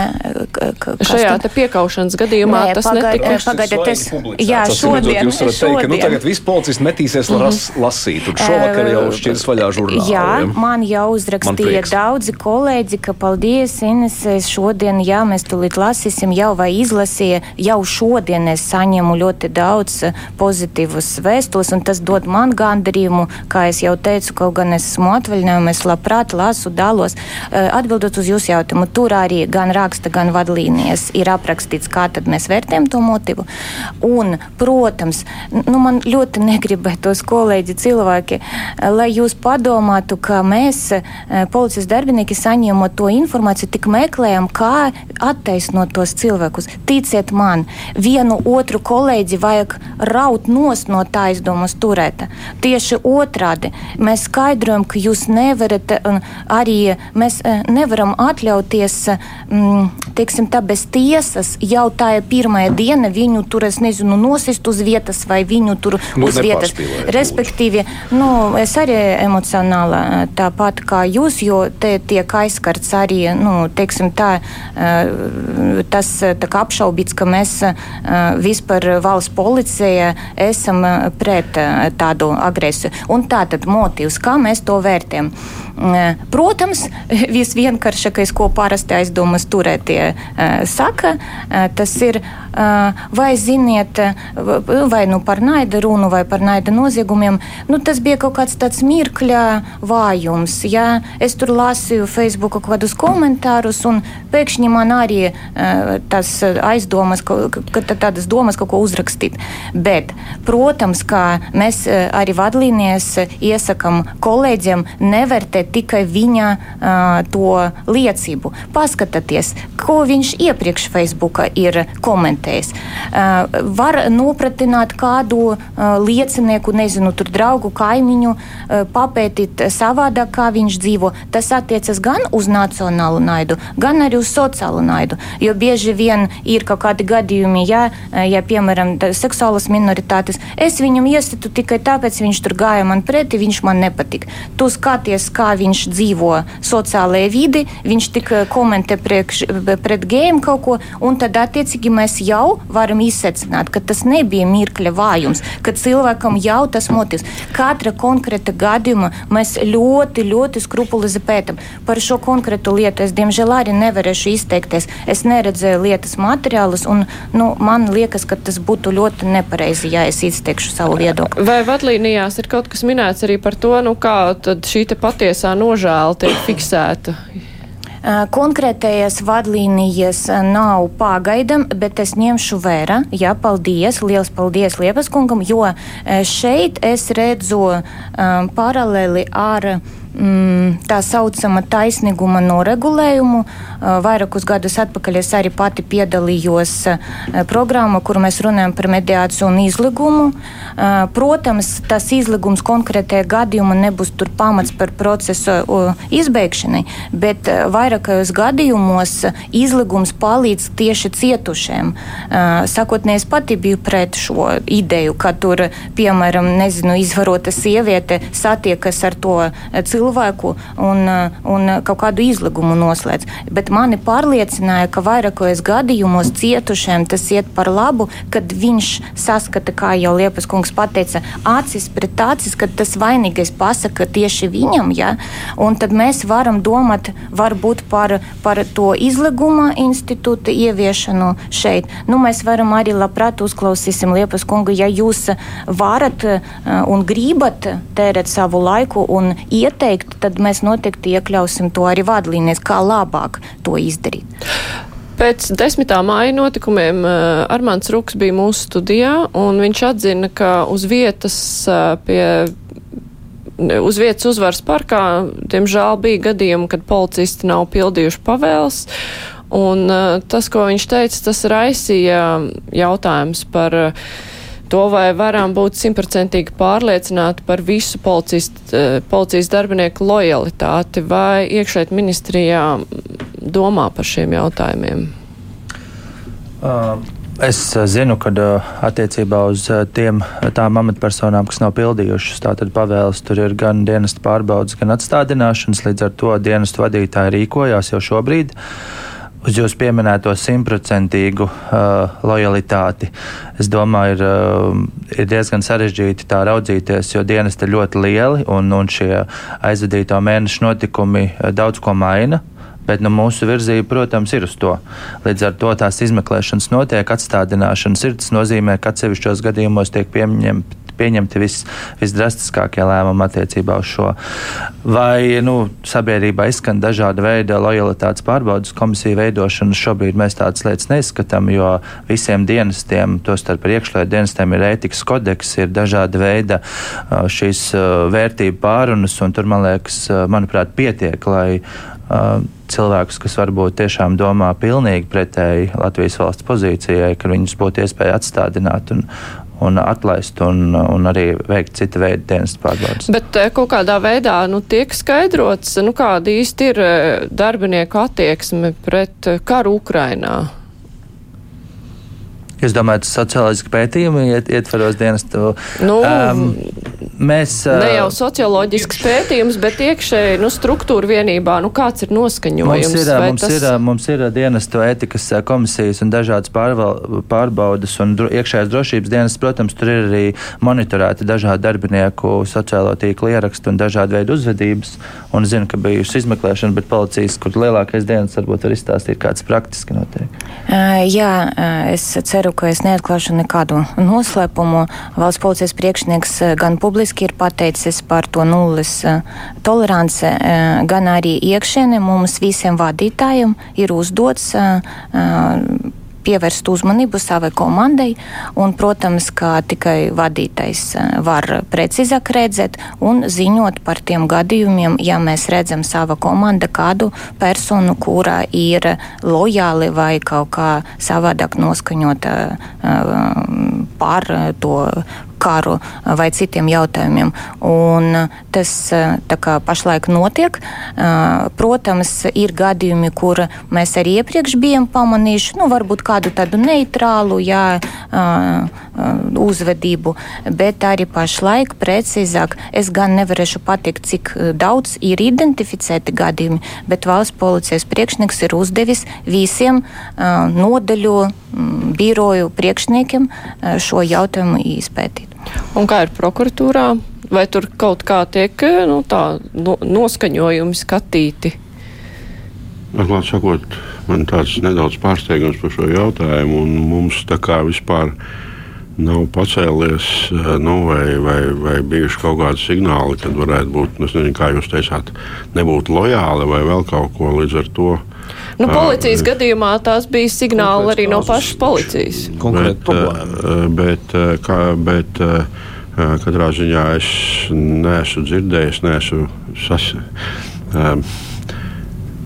Šajā te piekaušanas gadījumā Nē, tas paga, netika. Pagaidiet, es, jā, šodien. Jūs varat teikt, ka nu, tagad viss policists metīsies mm -hmm. lasīt, un šovakar jau šķirs vaļā žurnālu. Jā, ja? man jau uzrakstīja man daudzi kolēģi, ka paldies, Ines, šodien, jā, mēs tulīt lasīsim saņem jau vai izlasīja, jau šodien es saņemu ļoti daudz eh, pozitīvus vēstules, un tas dod man gandarījumu, kā es jau teicu, kaut gan es esmu atvaļinājumā, es labprāt lasu, dalos. Eh, atbildot uz jūsu jautājumu, tur arī gan raksta, gan vadlīnijas ir aprakstīts, kā tad mēs vērtējam to motivu. Un, protams, nu, man ļoti negribētos kolēģi cilvēki, eh, lai jūs padomātu, ka mēs, policijas darbinieki, saņemot to informāciju, tik meklējam, kā attaisnot tos cilvēkus. Ticiet man, vienu otru kolēģi vajag raut nost no tā aizdomas turēta. Tieši otrādi mēs skaidrojam, ka jūs nevarat arī, mēs eh, nevaram atļauties, mm, teiksim tā, bez tiesas jau tā ir pirmā diena viņu tur, es nezinu, nosist uz vietas vai viņu tur nu, uz vietas. Respektīvi, nu, es arī emocionāli eh, tāpat kā jūs, jo te tiek aizskarts arī, nu, teiksim tā, eh, tā tas kā, apšaubīts, ka mēs vispār valsts policija esam pret tādu agresiju. Un tātad motīvs, kā mēs to vērtējam. Protams, visvienkāršākais, ko parasti aizdomas turētie saka, tas ir, vai ziniet, vai nu par naida runu, vai par naida noziegumiem. Nu, tas bija kaut kāds tāds mirkļa vājums. Ja? Es tur lasīju Facebook kaut kādus komentārus, un pēkšņi man arī tas aizdomas, ka, ka tādas domas kaut ko uzrakstīt. Bet, protams, kā mēs arī vadlīnijas iesakam kolēģiem nevērtēt tikai viņa to liecību. Paskatieties, ko viņš iepriekš Facebookā ir komentējis. Var nopratināt kādu liecinieku, nezinu, tur draugu kaimiņu, papētīt savādāk, kā viņš dzīvo. Tas attiecas gan uz nacionālu naidu, gan arī uz sociālu naidu. Jo bieži vien ir kaut kādi gadījumi, ja, ja piemēram, seksuālas minoritātes, es viņam iestitu tikai tāpēc, viņš tur gāja man pretī, viņš man nepatika. Tu skaties, kā viņš dzīvo sociālajā vidi, viņš tik komentē priekš, pret gējiem kaut ko, un tad attiecīgi mēs jau varam izsecināt, ka tas nebija mirkļa vājums, ka cilvēkam jau tas motīvs. Katra konkrēta gadījuma mēs ļoti, ļoti skrupulozi pētam. Par šo konkrētu lietu es diemžēl arī nevarēšu izteikties. Es neredzēju lietas materiālus, un nu, man liekas, ka tas būtu ļoti nepareizi, ja es izteikšu savu viedokli. Vai vadlīnijās ir kaut kas minēts arī par to, nu, kā šī patiesā nožēla tiek fiksēta? Konkrētajās vadlīnijas nav pagaidam, bet es ņemšu vērā. Jā, paldies, liels paldies Liepas kungam, jo šeit es redzu um, paralēli ar mm, tā saucama taisnīguma noregulējumu. Vairākus gadus atpakaļ es arī pati piedalījos programmā, kur mēs runājam par mediāciju un izligumu. Protams, tas izligums konkrētajā gadījumā nebūs pamats par procesu izbeigšanai, bet vairākajos gadījumos izligums palīdz tieši cietušiem. Sakotnēs pati biju pret šo ideju, ka tur, piemēram, nezinu, izvarota sieviete satiekas ar to cilvēku cilvēku un, un kaut kādu izligumu noslēdz. Bet mani pārliecināja, ka vairākos gadījumos cietušiem tas iet par labu, kad viņš saskata, kā jau Liepas kungs teica, acis pret acis, kad tas vainīgais pasaka tieši viņam. Ja? Un tad mēs varam domāt varbūt par, par to izliguma institūta ieviešanu šeit. Nu, mēs varam arī labprāt uzklausīsim Liepas kungu, ja jūs varat un gribat tērēt savu laiku un ieteikt teikt, tad mēs noteikti iekļausim to arī vadlīnijas, kā labāk to izdarīt. Pēc 10. māja notikumiem uh, Armāns Ruks bija mūsu studijā, un viņš atzina, ka uz vietas uh, pie uz vietas uzvaras parkā, diemžēl, bija gadījumi, kad policisti nav pildījuši pavēles. Un uh, tas, ko viņš teica, tas raisīja jautājums par uh, to, vai varam būt simtprocentīgi pārliecināti par visu policijas, eh, policijas darbinieku lojalitāti, vai iekšēt ministrijā domā par šiem jautājumiem? Uh. Es zinu, ka attiecībā uz tiem, tām amatpersonām, kas nav pildījušas tātad pavēles, tur ir gan dienesta pārbaudas, gan atstādināšanas. Līdz ar to dienestu vadītāji rīkojās jau šobrīd. Uh, uz jūsu pieminēto simtprocentīgu uh, lojalitāti. Es domāju, ir, uh, ir diezgan sarežģīti tā raudzīties, jo dienesti ir ļoti lieli un, un šie aizvadīto mēnešu notikumi uh, daudz ko maina. Bet nu, mūsu virzība, protams, ir uz to. Līdz ar to tās izmeklēšanas notiek, atstādināšanas ir. Tas nozīmē, ka atsevišķos gadījumos tiek pieņemti pieņemti vis, visdrastiskākie lēmumi attiecībā uz šo. Vai nu, sabiedrībā izskan dažāda veida lojalitātes pārbaudas komisiju veidošanu, šobrīd mēs tādas lietas neizskatām, jo visiem dienestiem, tostarp ar iekšlietu dienestiem, ir ētikas kodeks, ir dažāda veida šīs vērtību pārunas, un tur, man liekas, manuprāt, pietiek, lai cilvēkus, kas varbūt tiešām domā pilnīgi pretēji Latvijas valsts pozīcijai, ka viņus būtu iespēja atstādināt un, un atlaist un, un arī veikt cita veida dienas pārbaudas. Bet eh, kaut kādā veidā nu, tiek skaidrots, nu, kāda īsti ir eh, darbinieku attieksme pret eh, karu Ukrainā. Jūs domājat, socioloģiski pētījumi iet, ietveros dienestu? Nu, um, mēs, ne jau socioloģisks pētījums, bet iekšēji nu, struktūra vienībā. Nu, kāds ir noskaņojums? Mums ir, mums, tas... ir, mums ir dienestu ētikas komisijas un dažādas pārval, pārbaudas un dro, iekšējās drošības dienas. Protams, tur ir arī monitorēti dažādi darbinieku sociālo tīklu ieraksti un dažādi veidi uzvedības. Un zinu, ka bijusi izmeklēšana, bet policijas, kur lielākais dienas varbūt var izstāstīt, kāds praktiski notiek. Uh, jā, es ceru, ceru, ka es neatklāšu nekādu noslēpumu. Valsts policijas priekšnieks eh, gan publiski ir pateicis par to nulles eh, toleranci, eh, gan arī iekšēne mums visiem vadītājiem ir uzdots pievērst uzmanību savai komandai. Un, protams, ka tikai vadītājs eh, var precīzāk redzēt un ziņot par tiem gadījumiem, ja mēs redzam sava komanda kādu personu, kura ir lojāli vai kaut kā savādāk noskaņota eh, par to karu vai citiem jautājumiem. Un tas kā, pašlaik notiek. Protams, ir gadījumi, kur mēs arī iepriekš bijām pamanījuši, nu, varbūt kādu tādu neitrālu jā, uzvedību, bet arī pašlaik precīzāk es gan nevarēšu pateikt, cik daudz ir identificēti gadījumi, bet valsts policijas priekšnieks ir uzdevis visiem nodaļu biroju priekšniekiem šo jautājumu izpētīt. Un kā ir prokuratūrā? Vai tur kaut kā tiek nu, tā, no, noskaņojumi skatīti? Atklāt sakot, man tāds nedaudz pārsteigums par šo jautājumu, un mums tā kā vispār nav pacēlies, nu, vai, vai, vai bijuši kaut kādi signāli, kad varētu būt, nu, nezinu, kā jūs teicāt, nebūt lojāli vai vēl kaut ko līdz ar to. Nu, policijas uh, gadījumā tās bija signāli arī no pašas policijas. Bet, bet, kā, bet katrā ziņā es neesmu dzirdējis, neesmu sas,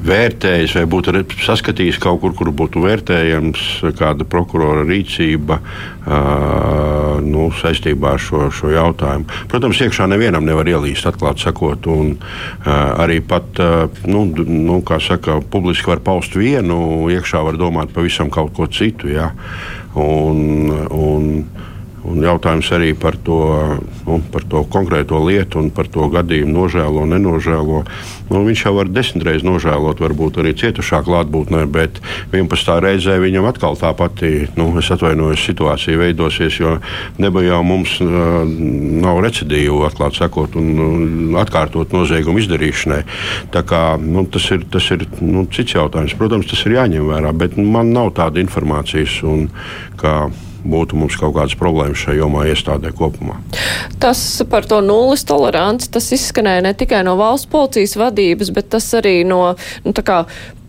vērtējis vai būtu saskatījis kaut kur, kur būtu vērtējams kāda prokurora rīcība uh, nu, saistībā ar šo, šo jautājumu. Protams, iekšā nevienam nevar ielīst, atklāti sakot, un uh, arī pat, uh, nu, nu, kā saka, publiski var paust vienu, iekšā var domāt pavisam kaut ko citu. Ja? Un, un, Un jautājums arī par to, nu, par to konkrēto lietu un par to gadījumu nožēlo, nenožēlo. Nu, viņš jau var desmit reizes nožēlot, varbūt arī cietušā klātbūtnē, bet 11. reizē viņam atkal tā pati, nu, atvainojos, situācija veidosies, jo neba jau mums uh, nav recidīvu, atklāt sakot, un uh, atkārtot noziegumu izdarīšanai. Tā kā, nu, tas ir, tas ir nu, cits jautājums. Protams, tas ir jāņem vērā, bet man nav tāda informācijas. Un, kā, būtu mums kaut kādas problēmas šajā jomā iestādē kopumā. Tas par to nulles toleranci, tas izskanēja ne tikai no valsts policijas vadības, bet tas arī no, nu, tā kā,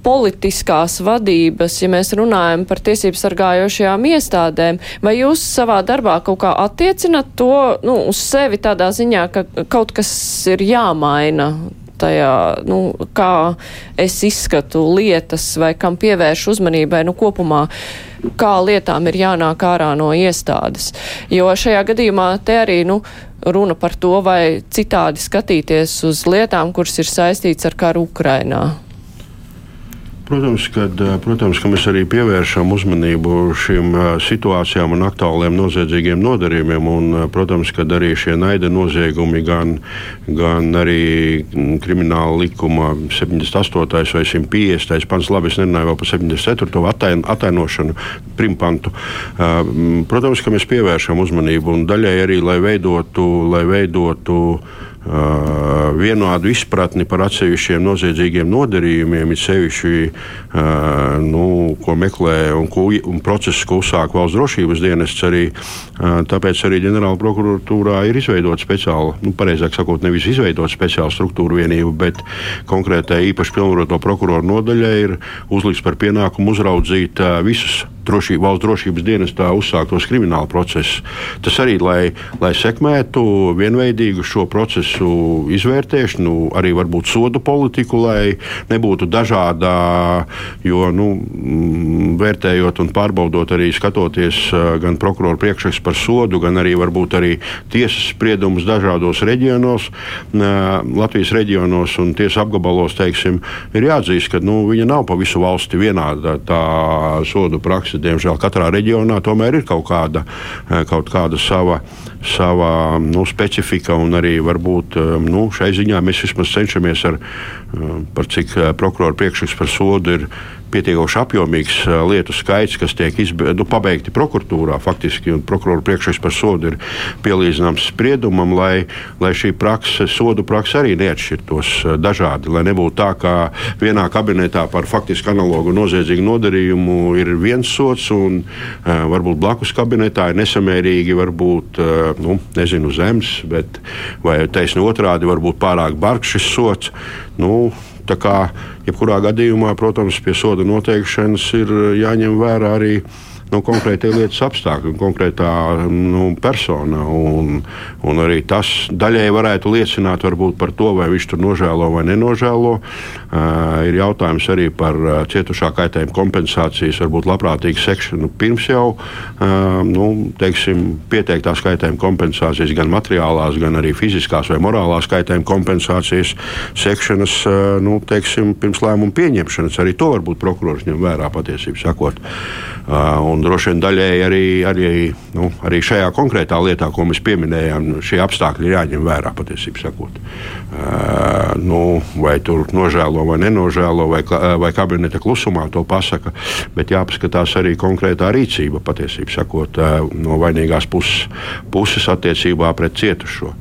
politiskās vadības, ja mēs runājam par tiesību sargājošajām iestādēm, vai jūs savā darbā kaut kā attiecinat to nu, uz sevi tādā ziņā, ka kaut kas ir jāmaina tajā, nu, kā es izskatu lietas vai kam pievēršu uzmanībai, nu, kopumā, kā lietām ir jānāk ārā no iestādes. Jo šajā gadījumā te arī, nu, runa par to, vai citādi skatīties uz lietām, kuras ir saistīts ar karu Ukrainā. Protams, kad, eh, protams, ka mēs arī pievēršam uzmanību šīm eh, situācijām un aktuāliem noziedzīgiem nodarījumiem. Un, eh, protams, ka arī šie naida noziegumi, gan, gan arī mm, krimināla likuma 78. vai 150. pants, labi, es nerunāju par 74. Atain, atainošanu, primpantu. Protams, ka mēs pievēršam uzmanību un daļai arī, lai veidotu, lai veidotu Uh, vienādu izpratni par atsevišķiem noziedzīgiem nodarījumiem, it sevišķi, uh, nu, ko meklē un, ko, un procesus, ko uzsāk valsts drošības dienests. Arī, uh, tāpēc arī ģenerāla prokuratūrā ir izveidota speciāla, nu, pareizāk sakot, nevis izveidota speciāla struktūra vienība, bet konkrētai īpaši pilnvaroto prokuroru nodaļai ir uzlikts par pienākumu uzraudzīt visus drošība, valsts drošības dienestā uzsāktos krimināla procesus. Tas arī, lai, lai sekmētu vienveidīgu šo procesu izvērtēšanu, arī varbūt sodu politiku, lai nebūtu dažādā, jo nu, mm, vērtējot un pārbaudot, arī skatoties gan prokuroru priekšrakstu par sodu, gan arī varbūt arī tiesas spriedumus dažādos reģionos, Latvijas reģionos un tiesas apgabalos, teiksim, ir jāatzīst, ka nu, viņa nav pa visu valsti vienāda tā sodu praksa diemžēl katrā reģionā tomēr ir kaut kāda, kaut kāda sava, sava nu, specifika, un arī varbūt nu, šai ziņā mēs vismaz cenšamies ar, par cik prokuroru priekšliks par sodu ir pietiekoši apjomīgs lietu skaits, kas tiek izbe, nu, pabeigti prokuratūrā. Faktiski prokuroru priekšsaks par sodu ir pielīdzināms spriedumam, lai, lai šī prakse, sodu praksa arī neatšķirtos dažādi. Lai nebūtu tā, ka vienā kabinetā par faktiski analogu noziedzīgu nodarījumu ir viens sots, un uh, varbūt blakus kabinetā ir nesamērīgi, varbūt nu, nezinu, zems, bet vai taisni otrādi, varbūt pārāk bargs šis sots. Nu, Tā kā jebkurā gadījumā, protams, pie soda noteikšanas ir jāņem vērā arī nu, konkrētie lietas apstākļi un konkrētā nu, persona. Un, un arī tas daļai varētu liecināt par to, vai viņš tur nožēlo vai nenožēlo. Uh, ir jautājums arī par uh, cietušā kaitējuma kompensācijas, varbūt labprātīgu sekšanu pirms jau uh, nu, teiksim, pieteiktās kaitējuma kompensācijas, gan materiālās, gan arī fiziskās vai morālās kaitējuma kompensācijas sekšanas uh, nu, teiksim, pirms lēmuma pieņemšanas. Arī to varbūt prokurors ņem vērā patiesībā sakot. Uh, un droši vien daļēji arī, arī, nu, arī šajā konkrētā lietā, ko mēs pieminējām, šie apstākļi ir jāņem vērā patiesībā sakot. Uh, nu, vai tur nožēlo vai nenožēlo, vai, vai kabineta klusumā to pasaka, bet jāpaskatās arī konkrētā rīcība patiesībā sakot uh, no vainīgās puses, puses attiecībā pret cietušo.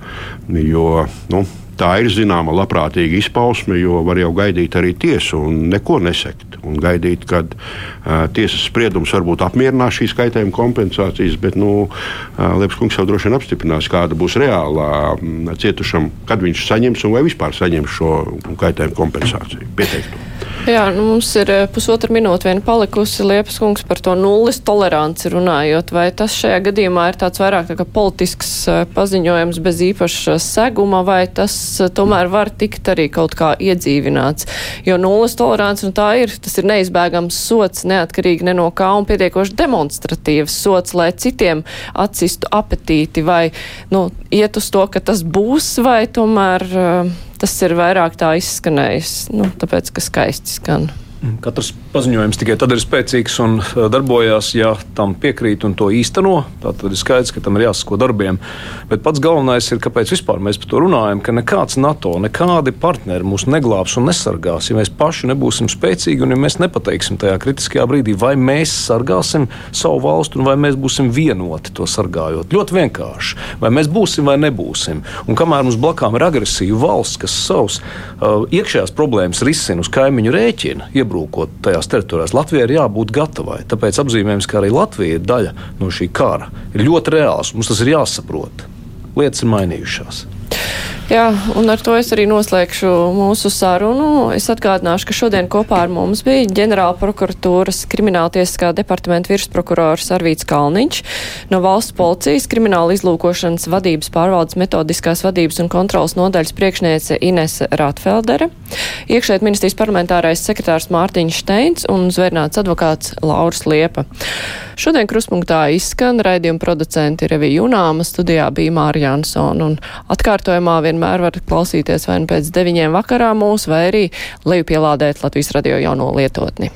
Jo, nu, tā ir zināma labprātīga izpausme, jo var jau gaidīt arī tiesu un neko nesekt. Un gaidīt, kad uh, tiesas spriedums varbūt apmierinās šīs kaitējuma kompensācijas, bet nu, uh, Liepas kungs jau droši vien apstiprinās, kāda būs reālā um, cietušam, kad viņš saņems un vai vispār saņems šo kaitējuma kompensāciju pieteikto. Jā, nu mums ir pusotra minūte vien palikusi Liepas kungs par to nulles toleranci runājot. Vai tas šajā gadījumā ir tāds vairāk tā kā politisks paziņojums bez īpaša seguma, vai tas tomēr var tikt arī kaut kā iedzīvināts? Jo nulles tolerants, nu tā ir, tas ir neizbēgams sots, neatkarīgi ne no kā un pietiekoši demonstratīvs sots, lai citiem atsistu apetīti, vai, nu, iet uz to, ka tas būs, vai tomēr. Tas ir vairāk tā izskanējis, nu, tāpēc, ka skaisti skan. Katrs paziņojums tikai tad ir spēcīgs un uh, darbojās, ja tam piekrīt un to īsteno. Tad ir skaidrs, ka tam ir jāsako darbiem. Bet pats galvenais ir, kāpēc mēs par to runājam, ka nekāds NATO, nekādi partneri mūs neglābs un nesargās, ja mēs paši nebūsim spēcīgi un ja mēs nepateiksim tajā kritiskajā brīdī, vai mēs sargāsim savu valstu un vai mēs būsim vienoti to sargājot. Ļoti vienkārši. Vai mēs būsim vai nebūsim. Un kamēr mums blakām ir agresīva valsts, kas savus uh, iekšējās problēmas risina uz kaimiņu rēķina, iebrūkot tajās teritorijās. Latvijai ir jābūt gatavai. Tāpēc apzīmējums, ka arī Latvija ir daļa no šī kara, ir ļoti reāls. Mums tas ir jāsaprot. Lietas ir mainījušās. Jā, un ar to es arī noslēgšu mūsu sarunu. Es atgādināšu, ka šodien kopā ar mums bija ģenerāla prokuratūras krimināltiesiskā departamenta virsprokurors Arvīts Kalniņš, no valsts policijas krimināla izlūkošanas vadības pārvaldes metodiskās vadības un kontrolas nodaļas priekšniece Inese Rātfeldere, iekšēt ministrijas parlamentārais sekretārs Mārtiņš Steins un zvērnāts advokāts Lauris Liepa. Šodien kruspunktā izskan raidījuma producenti Revija Junāma, studijā bija Mārija Jansona un atkārtojumā vien vienmēr var klausīties vai nu pēc deviņiem vakarā mūs, vai arī lejupielādēt Latvijas radio jauno lietotni.